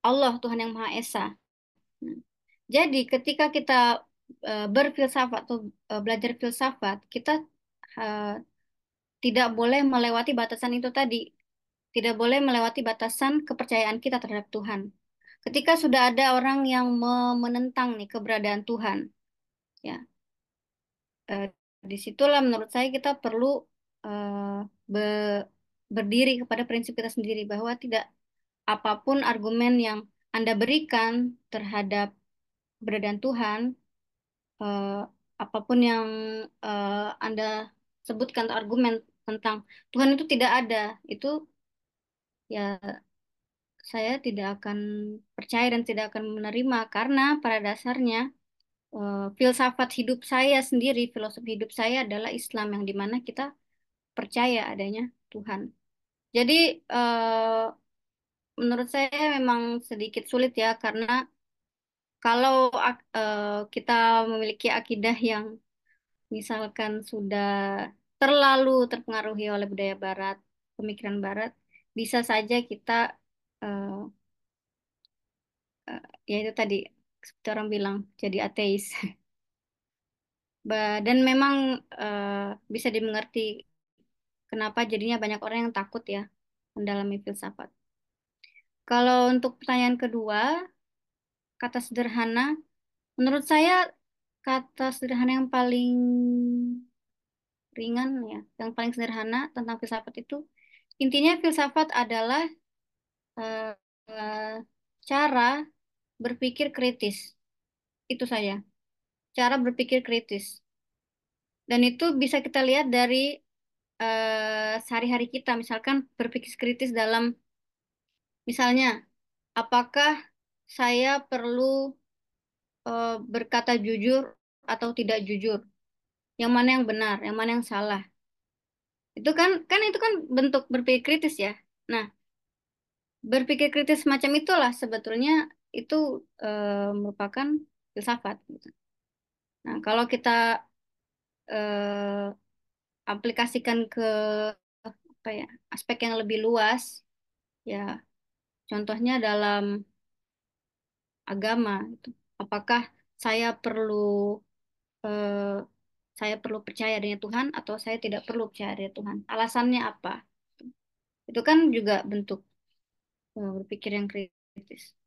Allah Tuhan yang Maha Esa. Nah, jadi ketika kita uh, berfilsafat atau uh, belajar filsafat, kita uh, tidak boleh melewati batasan itu tadi. Tidak boleh melewati batasan kepercayaan kita terhadap Tuhan. Ketika sudah ada orang yang menentang nih keberadaan Tuhan, ya, eh, di situlah menurut saya kita perlu eh, be berdiri kepada prinsip kita sendiri bahwa tidak apa pun argumen yang Anda berikan terhadap keberadaan Tuhan, eh, apa pun yang eh, Anda sebutkan argumen tentang Tuhan itu tidak ada, itu ya saya tidak akan percaya dan tidak akan menerima karena pada dasarnya uh, filsafat hidup saya sendiri, filosofi hidup saya adalah Islam yang di mana kita percaya adanya Tuhan. Jadi uh, menurut saya memang sedikit sulit ya karena kalau uh, kita memiliki akidah yang misalkan sudah terlalu terpengaruhi oleh budaya Barat, pemikiran Barat, bisa saja kita uh, uh, ya itu tadi seperti orang bilang jadi ateis dan memang uh, bisa dimengerti kenapa jadinya banyak orang yang takut ya mendalami filsafat. Kalau untuk pertanyaan kedua, kata sederhana, menurut saya kata sederhana yang paling ringan ya, yang paling sederhana tentang filsafat itu intinya filsafat adalah uh, cara berpikir kritis. Itu saja. Cara berpikir kritis. Dan itu bisa kita lihat dari uh, sehari-hari kita. Misalkan berpikir kritis dalam, misalnya, apakah saya perlu uh, berkata jujur atau tidak jujur? Yang mana yang benar, yang mana yang salah? Itu kan, kan itu kan bentuk berpikir kritis ya. Nah, berpikir kritis semacam itulah sebetulnya itu uh, merupakan filsafat. Gitu. Nah, kalau kita uh, aplikasikan ke apa ya aspek yang lebih luas, ya contohnya dalam agama, itu apakah saya perlu uh, saya perlu percaya dengan Tuhan atau saya tidak perlu percaya dengan Tuhan. Alasannya apa? Itu kan juga bentuk berpikir yang kritis.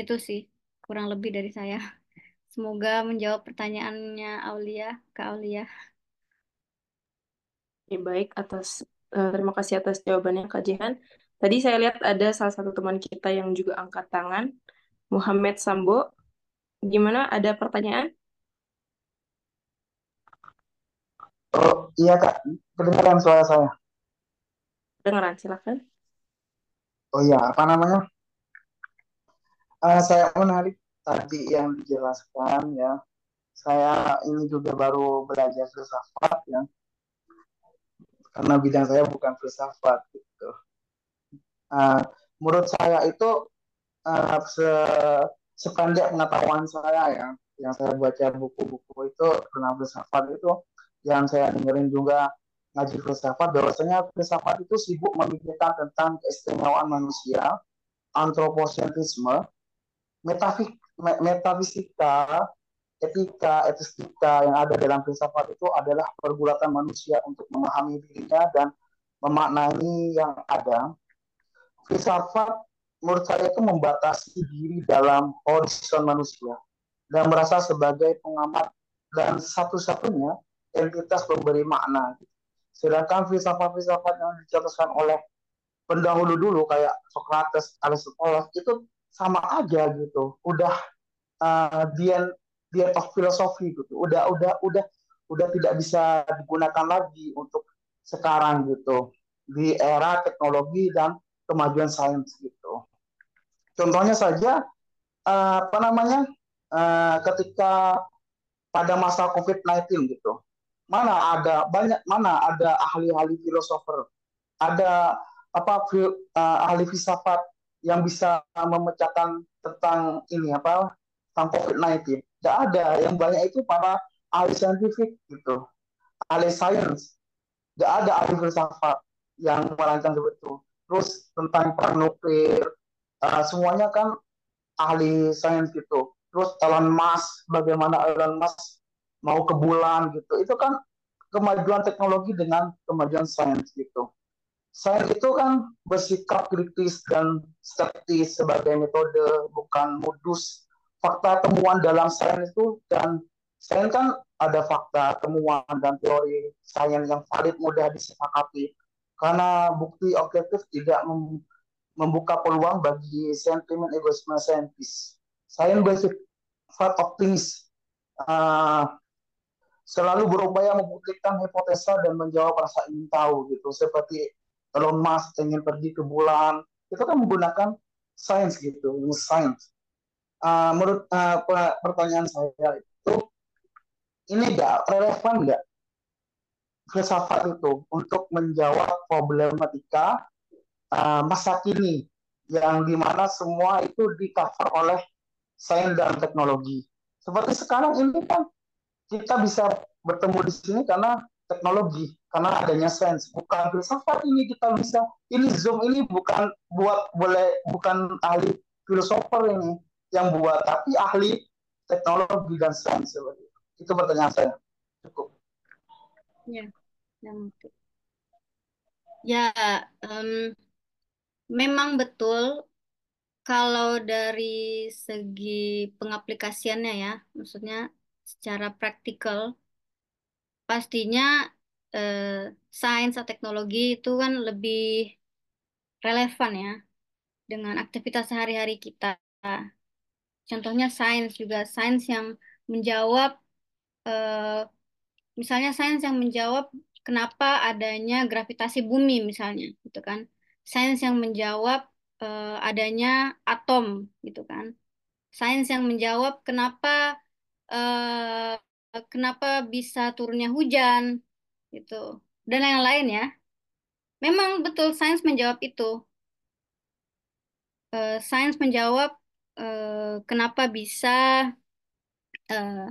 Itu sih kurang lebih dari saya. Semoga menjawab pertanyaannya Aulia, Kak Aulia. Ya, baik atas eh, terima kasih atas jawabannya Kak Jihan. Tadi saya lihat ada salah satu teman kita yang juga angkat tangan, Muhammad Sambo. Gimana? Ada pertanyaan? Oh, iya Kak, kedengaran suara saya. Dengaran, silakan. Oh iya, apa namanya? Eh, saya menarik tadi yang dijelaskan ya. Saya ini juga baru belajar filsafat ya, karena bidang saya bukan filsafat gitu. Eh, menurut saya itu eh, se sependek pengetahuan saya ya, yang saya baca buku-buku itu tentang filsafat itu, yang saya dengerin juga ngaji filsafat, bahwasanya filsafat itu sibuk memikirkan tentang keistimewaan manusia, antroposentrisme, metafik, me- metafisika, etika, etistika yang ada dalam filsafat itu adalah pergulatan manusia untuk memahami dirinya dan memaknai yang ada. Filsafat menurut saya itu membatasi diri dalam horizon manusia dan merasa sebagai pengamat dan satu-satunya entitas pemberi makna. Sedangkan filsafat-filsafat yang dicetuskan oleh pendahulu dulu kayak Socrates, Aristoteles itu sama aja gitu. Udah uh, dia dia of filosofi gitu. Udah udah udah udah tidak bisa digunakan lagi untuk sekarang gitu di era teknologi dan kemajuan sains gitu. Contohnya saja uh, apa namanya uh, ketika pada masa COVID-19 gitu, mana ada banyak mana ada ahli-ahli filosofer, ada apa uh, ahli filsafat yang bisa memecahkan tentang ini apa tentang COVID-19. Tidak ada. Yang banyak itu para ahli saintifik gitu, ahli sains. Tidak ada ahli filsafat yang merancang seperti itu. Terus tentang nuklir, uh, semuanya kan ahli sains gitu. Terus Elon Musk, bagaimana Elon Musk mau ke bulan gitu. Itu kan kemajuan teknologi dengan kemajuan sains gitu. Sains itu kan bersikap kritis dan skeptis sebagai metode, bukan modus. Fakta temuan dalam sains itu dan sains kan ada fakta, temuan, dan teori sains yang valid mudah disepakati. Karena bukti objektif tidak mem membuka peluang bagi sentimen egoisme saintis. Sains bersifat optimis, uh, selalu berupaya membuktikan hipotesa dan menjawab rasa ingin tahu gitu. Seperti Elon Musk ingin pergi ke bulan, itu kan menggunakan sains gitu, sains. Uh, menurut uh, pertanyaan saya itu, ini enggak relevan enggak filsafat itu untuk menjawab problematika uh, masa kini yang di mana semua itu di cover oleh sains dan teknologi. Seperti sekarang ini kan kita bisa bertemu di sini karena teknologi, karena adanya sains. Bukan filsafat ini kita bisa. Ini Zoom ini bukan buat boleh bukan ahli filosofer ini yang buat, tapi ahli teknologi dan sains seperti itu. Itu pertanyaan saya. Cukup. Ya, yang ya um, memang betul kalau dari segi pengaplikasiannya ya, maksudnya secara praktikal, pastinya eh, sains atau teknologi itu kan lebih relevan ya dengan aktivitas sehari-hari kita. Contohnya sains juga, sains yang menjawab, eh, misalnya sains yang menjawab kenapa adanya gravitasi bumi misalnya, gitu kan. Sains yang menjawab uh, adanya atom gitu kan. Sains yang menjawab kenapa uh, kenapa bisa turunnya hujan gitu. Dan yang lain ya. Memang betul sains menjawab itu. Uh, sains menjawab uh, kenapa bisa uh,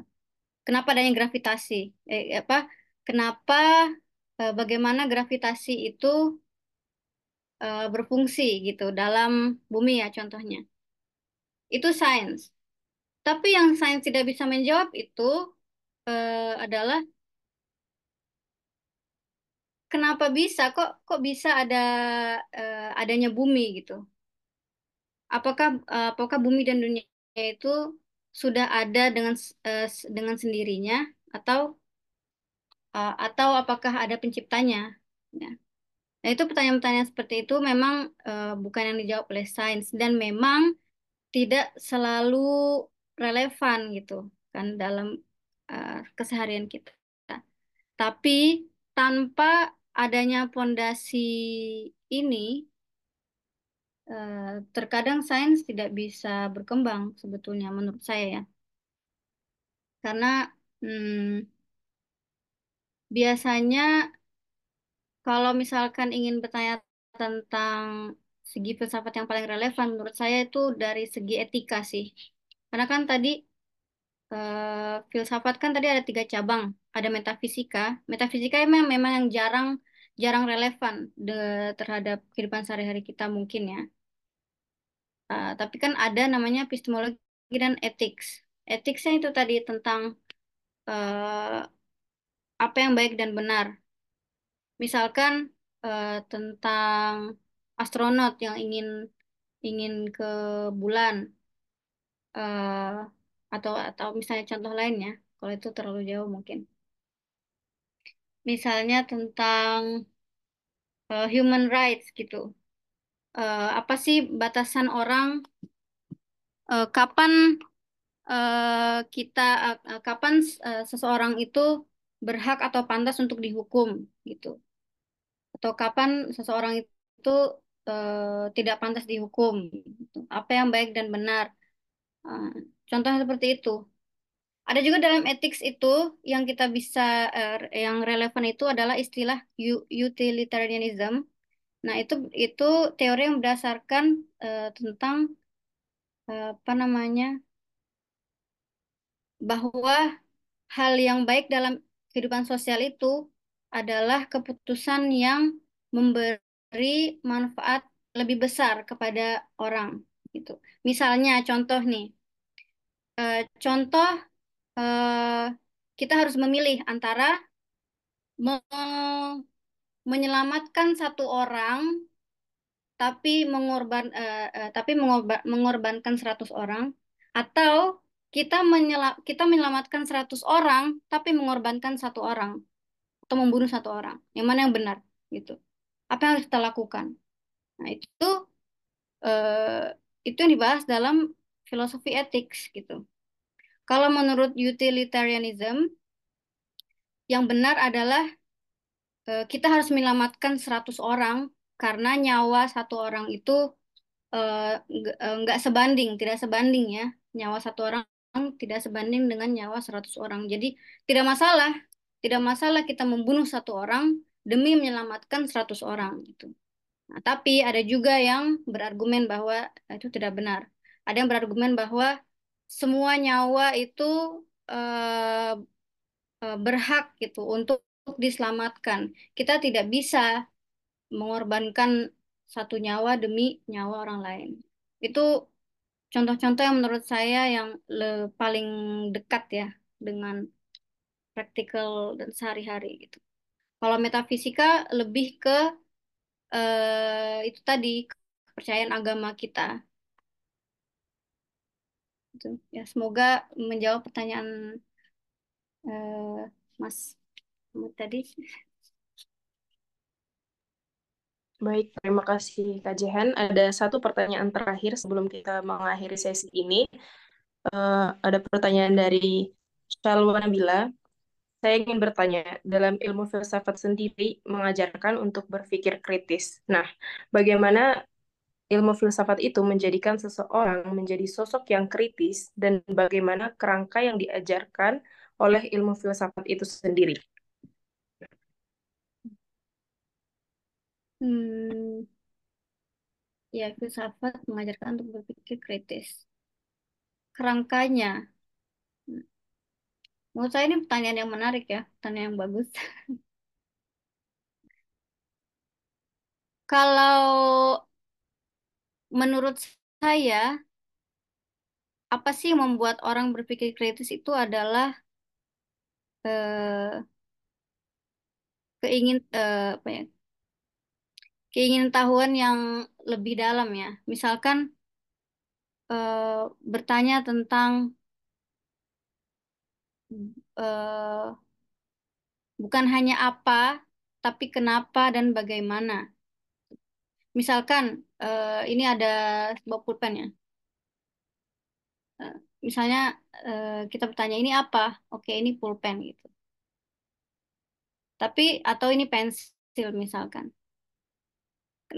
kenapa adanya gravitasi. Eh, apa? Kenapa uh, bagaimana gravitasi itu uh, berfungsi gitu dalam bumi ya contohnya. Itu sains. Tapi yang sains tidak bisa menjawab itu uh, adalah kenapa bisa kok kok bisa ada eh, adanya bumi gitu? Apakah eh, apakah bumi dan dunia itu sudah ada dengan s- dengan sendirinya atau eh, atau apakah ada penciptanya? Ya. Nah, itu pertanyaan-pertanyaan seperti itu memang eh, bukan yang dijawab oleh sains dan memang tidak selalu relevan gitu kan dalam eh, keseharian kita. Tapi tanpa adanya pondasi ini, eh, terkadang sains tidak bisa berkembang sebetulnya menurut saya ya. Karena hmm, biasanya kalau misalkan ingin bertanya tentang segi filsafat yang paling relevan menurut saya itu dari segi etika sih. Karena kan tadi eh, filsafat kan tadi ada tiga cabang. Ada metafisika. Metafisika memang memang yang jarang jarang relevan de- terhadap kehidupan sehari-hari kita mungkin ya. Eh, tapi kan ada namanya epistemologi dan ethics. Ethicsnya itu tadi tentang eh, apa yang baik dan benar. Misalkan eh, tentang astronot yang ingin ingin ke bulan eh, atau atau misalnya contoh lainnya. Kalau itu terlalu jauh mungkin. Misalnya tentang eh, human rights gitu. Eh, apa sih batasan orang eh, kapan eh, kita eh, kapan eh, seseorang itu berhak atau pantas untuk dihukum gitu. Atau kapan seseorang itu eh, tidak pantas dihukum gitu. Apa yang baik dan benar. Eh, contohnya seperti itu. Ada juga dalam ethics itu yang kita bisa eh, yang relevan itu adalah istilah utilitarianism. Nah, itu itu teori yang berdasarkan eh, tentang eh, apa namanya? bahwa hal yang baik dalam kehidupan sosial itu adalah keputusan yang memberi manfaat lebih besar kepada orang gitu. Misalnya contoh nih, eh, contoh eh, kita harus memilih antara me- menyelamatkan satu orang tapi mengorban eh, eh, tapi mengorba- mengorbankan 100 orang atau kita menyela kita menyelamatkan 100 orang tapi mengorbankan satu orang atau membunuh satu orang. Yang mana yang benar gitu. Apa yang harus kita lakukan? Nah, itu eh, itu yang dibahas dalam filosofi etik gitu. Kalau menurut utilitarianism yang benar adalah eh, kita harus menyelamatkan 100 orang karena nyawa satu orang itu eh, nggak eh, nggak sebanding, tidak sebanding ya. Nyawa satu orang tidak sebanding dengan nyawa 100 orang. Jadi tidak masalah, tidak masalah kita membunuh satu orang demi menyelamatkan 100 orang gitu. Nah, tapi ada juga yang berargumen bahwa itu tidak benar. Ada yang berargumen bahwa semua nyawa itu eh, eh, berhak gitu untuk diselamatkan. Kita tidak bisa mengorbankan satu nyawa demi nyawa orang lain. Itu contoh-contoh yang menurut saya yang le- paling dekat ya dengan praktikal dan sehari-hari gitu. Kalau metafisika lebih ke eh, itu tadi kepercayaan agama kita. Gitu. Ya, semoga menjawab pertanyaan eh, Mas Ahmad tadi. Baik, terima kasih Kak Jehan. Ada satu pertanyaan terakhir sebelum kita mengakhiri sesi ini. Eh, ada pertanyaan dari Shalwa Nabila. Saya ingin bertanya, dalam ilmu filsafat sendiri mengajarkan untuk berpikir kritis. Nah, bagaimana ilmu filsafat itu menjadikan seseorang menjadi sosok yang kritis dan bagaimana kerangka yang diajarkan oleh ilmu filsafat itu sendiri? Hmm, ya, filsafat mengajarkan untuk berpikir kritis. Kerangkanya, menurut saya ini pertanyaan yang menarik ya, pertanyaan yang bagus. Kalau menurut saya, apa sih yang membuat orang berpikir kritis itu adalah eh, keingin eh, apa ya keingin tahuan yang lebih dalam ya. Misalkan eh, bertanya tentang eh, bukan hanya apa, tapi kenapa dan bagaimana. Misalkan eh, ini ada sebuah pulpen ya. Eh, misalnya eh, kita bertanya ini apa? Oke, ini pulpen gitu. Tapi atau ini pensil misalkan.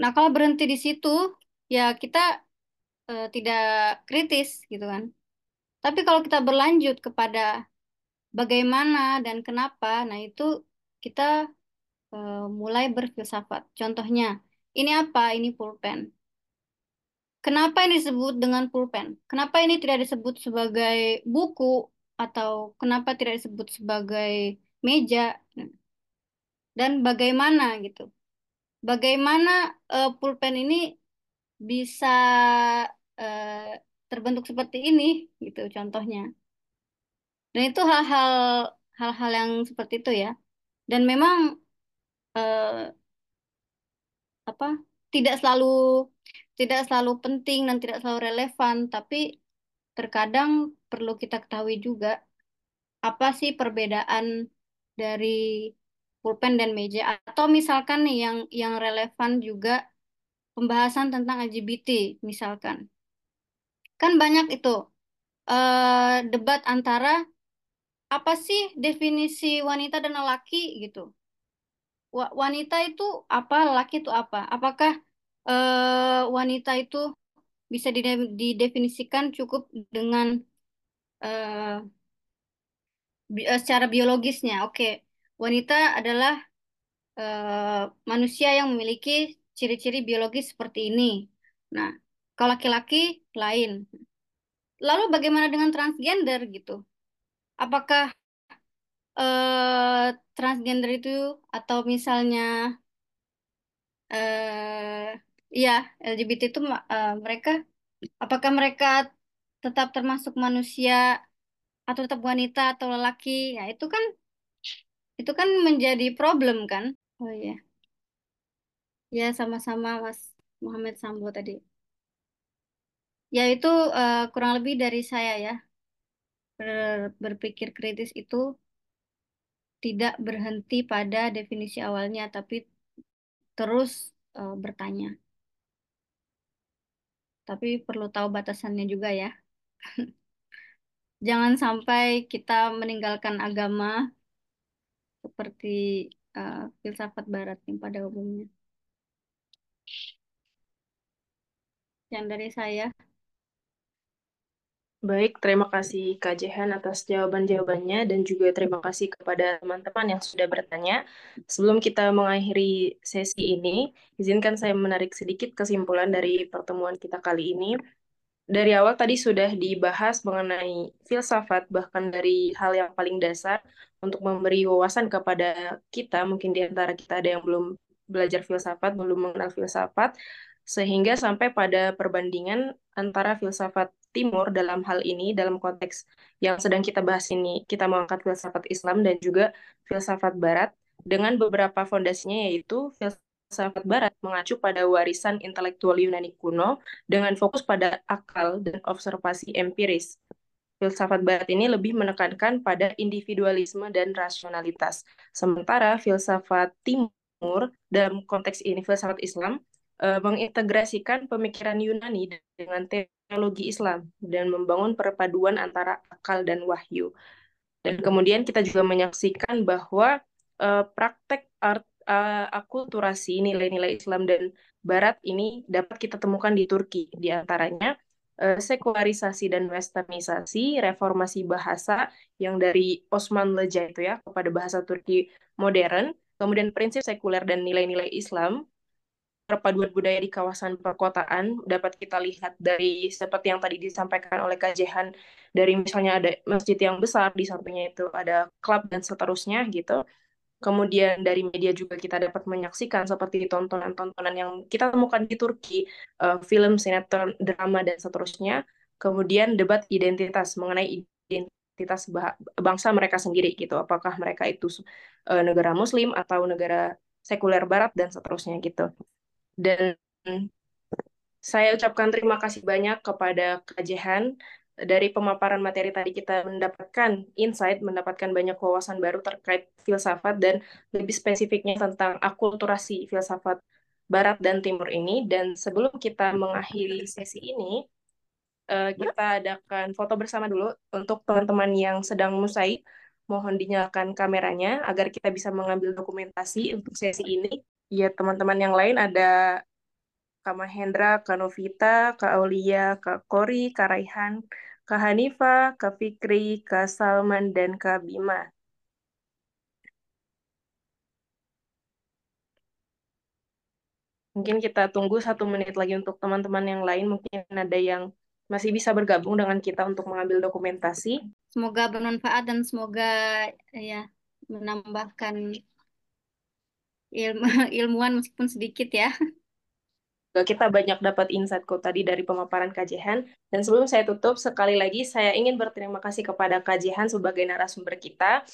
Nah, kalau berhenti di situ, ya kita eh, tidak kritis gitu kan. Tapi kalau kita berlanjut kepada bagaimana dan kenapa, nah itu kita eh, mulai berfilsafat. Contohnya, ini apa? Ini pulpen. Kenapa ini disebut dengan pulpen? Kenapa ini tidak disebut sebagai buku atau kenapa tidak disebut sebagai meja? Dan bagaimana gitu? Bagaimana eh, pulpen ini bisa eh, terbentuk seperti ini gitu contohnya. Dan itu hal-hal hal-hal yang seperti itu ya. Dan memang eh, apa tidak selalu tidak selalu penting dan tidak selalu relevan, tapi terkadang perlu kita ketahui juga apa sih perbedaan dari pulpen dan meja atau misalkan yang yang relevan juga pembahasan tentang LGBT misalkan. Kan banyak itu eh, debat antara apa sih definisi wanita dan lelaki gitu. Wa- Wanita itu apa, lelaki itu apa? Apakah eh, wanita itu bisa dide- didefinisikan cukup dengan eh, eh, secara biologisnya? Oke, wanita adalah eh, manusia yang memiliki ciri-ciri biologis seperti ini. Nah, kalau laki-laki lain. Lalu bagaimana dengan transgender gitu? Apakah eh, transgender itu atau misalnya eh ya LGBT itu eh, mereka apakah mereka tetap termasuk manusia atau tetap wanita atau lelaki? Ya, itu kan itu kan menjadi problem kan? Oh iya. Ya, sama-sama Mas Muhammad Sambo tadi. Ya, itu eh, kurang lebih dari saya ya. Ber- berpikir kritis itu tidak berhenti pada definisi awalnya, tapi terus eh, bertanya. Tapi perlu tahu batasannya juga ya. Jangan sampai kita meninggalkan agama seperti eh, filsafat barat yang pada umumnya. Yang dari saya. Baik, terima kasih Kak Jehan atas jawaban-jawabannya dan juga terima kasih kepada teman-teman yang sudah bertanya. Sebelum kita mengakhiri sesi ini, izinkan saya menarik sedikit kesimpulan dari pertemuan kita kali ini. Dari awal tadi sudah dibahas mengenai filsafat, bahkan dari hal yang paling dasar untuk memberi wawasan kepada kita, mungkin di antara kita ada yang belum belajar filsafat, belum mengenal filsafat, sehingga sampai pada perbandingan antara filsafat timur dalam hal ini, dalam konteks yang sedang kita bahas ini, kita mengangkat filsafat Islam dan juga filsafat barat, dengan beberapa fondasinya yaitu filsafat barat mengacu pada warisan intelektual Yunani kuno dengan fokus pada akal dan observasi empiris. Filsafat barat ini lebih menekankan pada individualisme dan rasionalitas. Sementara filsafat timur dalam konteks ini filsafat Islam uh, mengintegrasikan pemikiran Yunani dengan teologi Islam dan membangun perpaduan antara akal dan wahyu. Dan kemudian kita juga menyaksikan bahwa uh, praktek art uh, akulturasi nilai-nilai Islam dan Barat ini dapat kita temukan di Turki, di antaranya sekularisasi dan westernisasi, reformasi bahasa yang dari Osman Leja itu ya kepada bahasa Turki modern, kemudian prinsip sekuler dan nilai-nilai Islam, perpaduan budaya di kawasan perkotaan dapat kita lihat dari seperti yang tadi disampaikan oleh Kajehan dari misalnya ada masjid yang besar di sampingnya itu ada klub dan seterusnya gitu. Kemudian dari media juga kita dapat menyaksikan seperti tontonan-tontonan yang kita temukan di Turki, uh, film, sinetron, drama dan seterusnya. Kemudian debat identitas mengenai identitas identitas bangsa mereka sendiri gitu. Apakah mereka itu uh, negara Muslim atau negara sekuler Barat dan seterusnya gitu. Dan saya ucapkan terima kasih banyak kepada Kajehan dari pemaparan materi tadi kita mendapatkan insight, mendapatkan banyak wawasan baru terkait filsafat dan lebih spesifiknya tentang akulturasi filsafat Barat dan Timur ini. Dan sebelum kita mengakhiri sesi ini, eh, kita adakan foto bersama dulu untuk teman-teman yang sedang musai. Mohon dinyalakan kameranya agar kita bisa mengambil dokumentasi untuk sesi ini. Ya, teman-teman yang lain ada Kak Mahendra, Kak Novita, Kak Aulia, Kak Kori, Kak Raihan, Kak Hanifa, Kak Fikri, Kak Salman, dan Kak Bima. Mungkin kita tunggu satu menit lagi untuk teman-teman yang lain. Mungkin ada yang masih bisa bergabung dengan kita untuk mengambil dokumentasi. Semoga bermanfaat dan semoga ya menambahkan ilmu ilmuwan meskipun sedikit ya. kita banyak dapat insight kok tadi dari pemaparan kajian. Dan sebelum saya tutup, sekali lagi saya ingin berterima kasih kepada kajian sebagai narasumber kita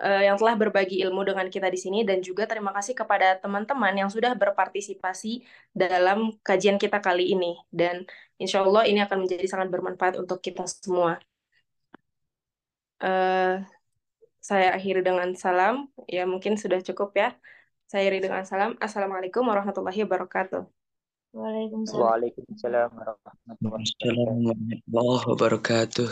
uh, yang telah berbagi ilmu dengan kita di sini dan juga terima kasih kepada teman-teman yang sudah berpartisipasi dalam kajian kita kali ini. Dan insya Allah ini akan menjadi sangat bermanfaat untuk kita semua. Uh, saya akhiri dengan salam. Ya mungkin sudah cukup ya. Saya dengan salam. Assalamualaikum warahmatullahi wabarakatuh. Waalaikumsalam. Waalaikumsalam warahmatullahi wabarakatuh.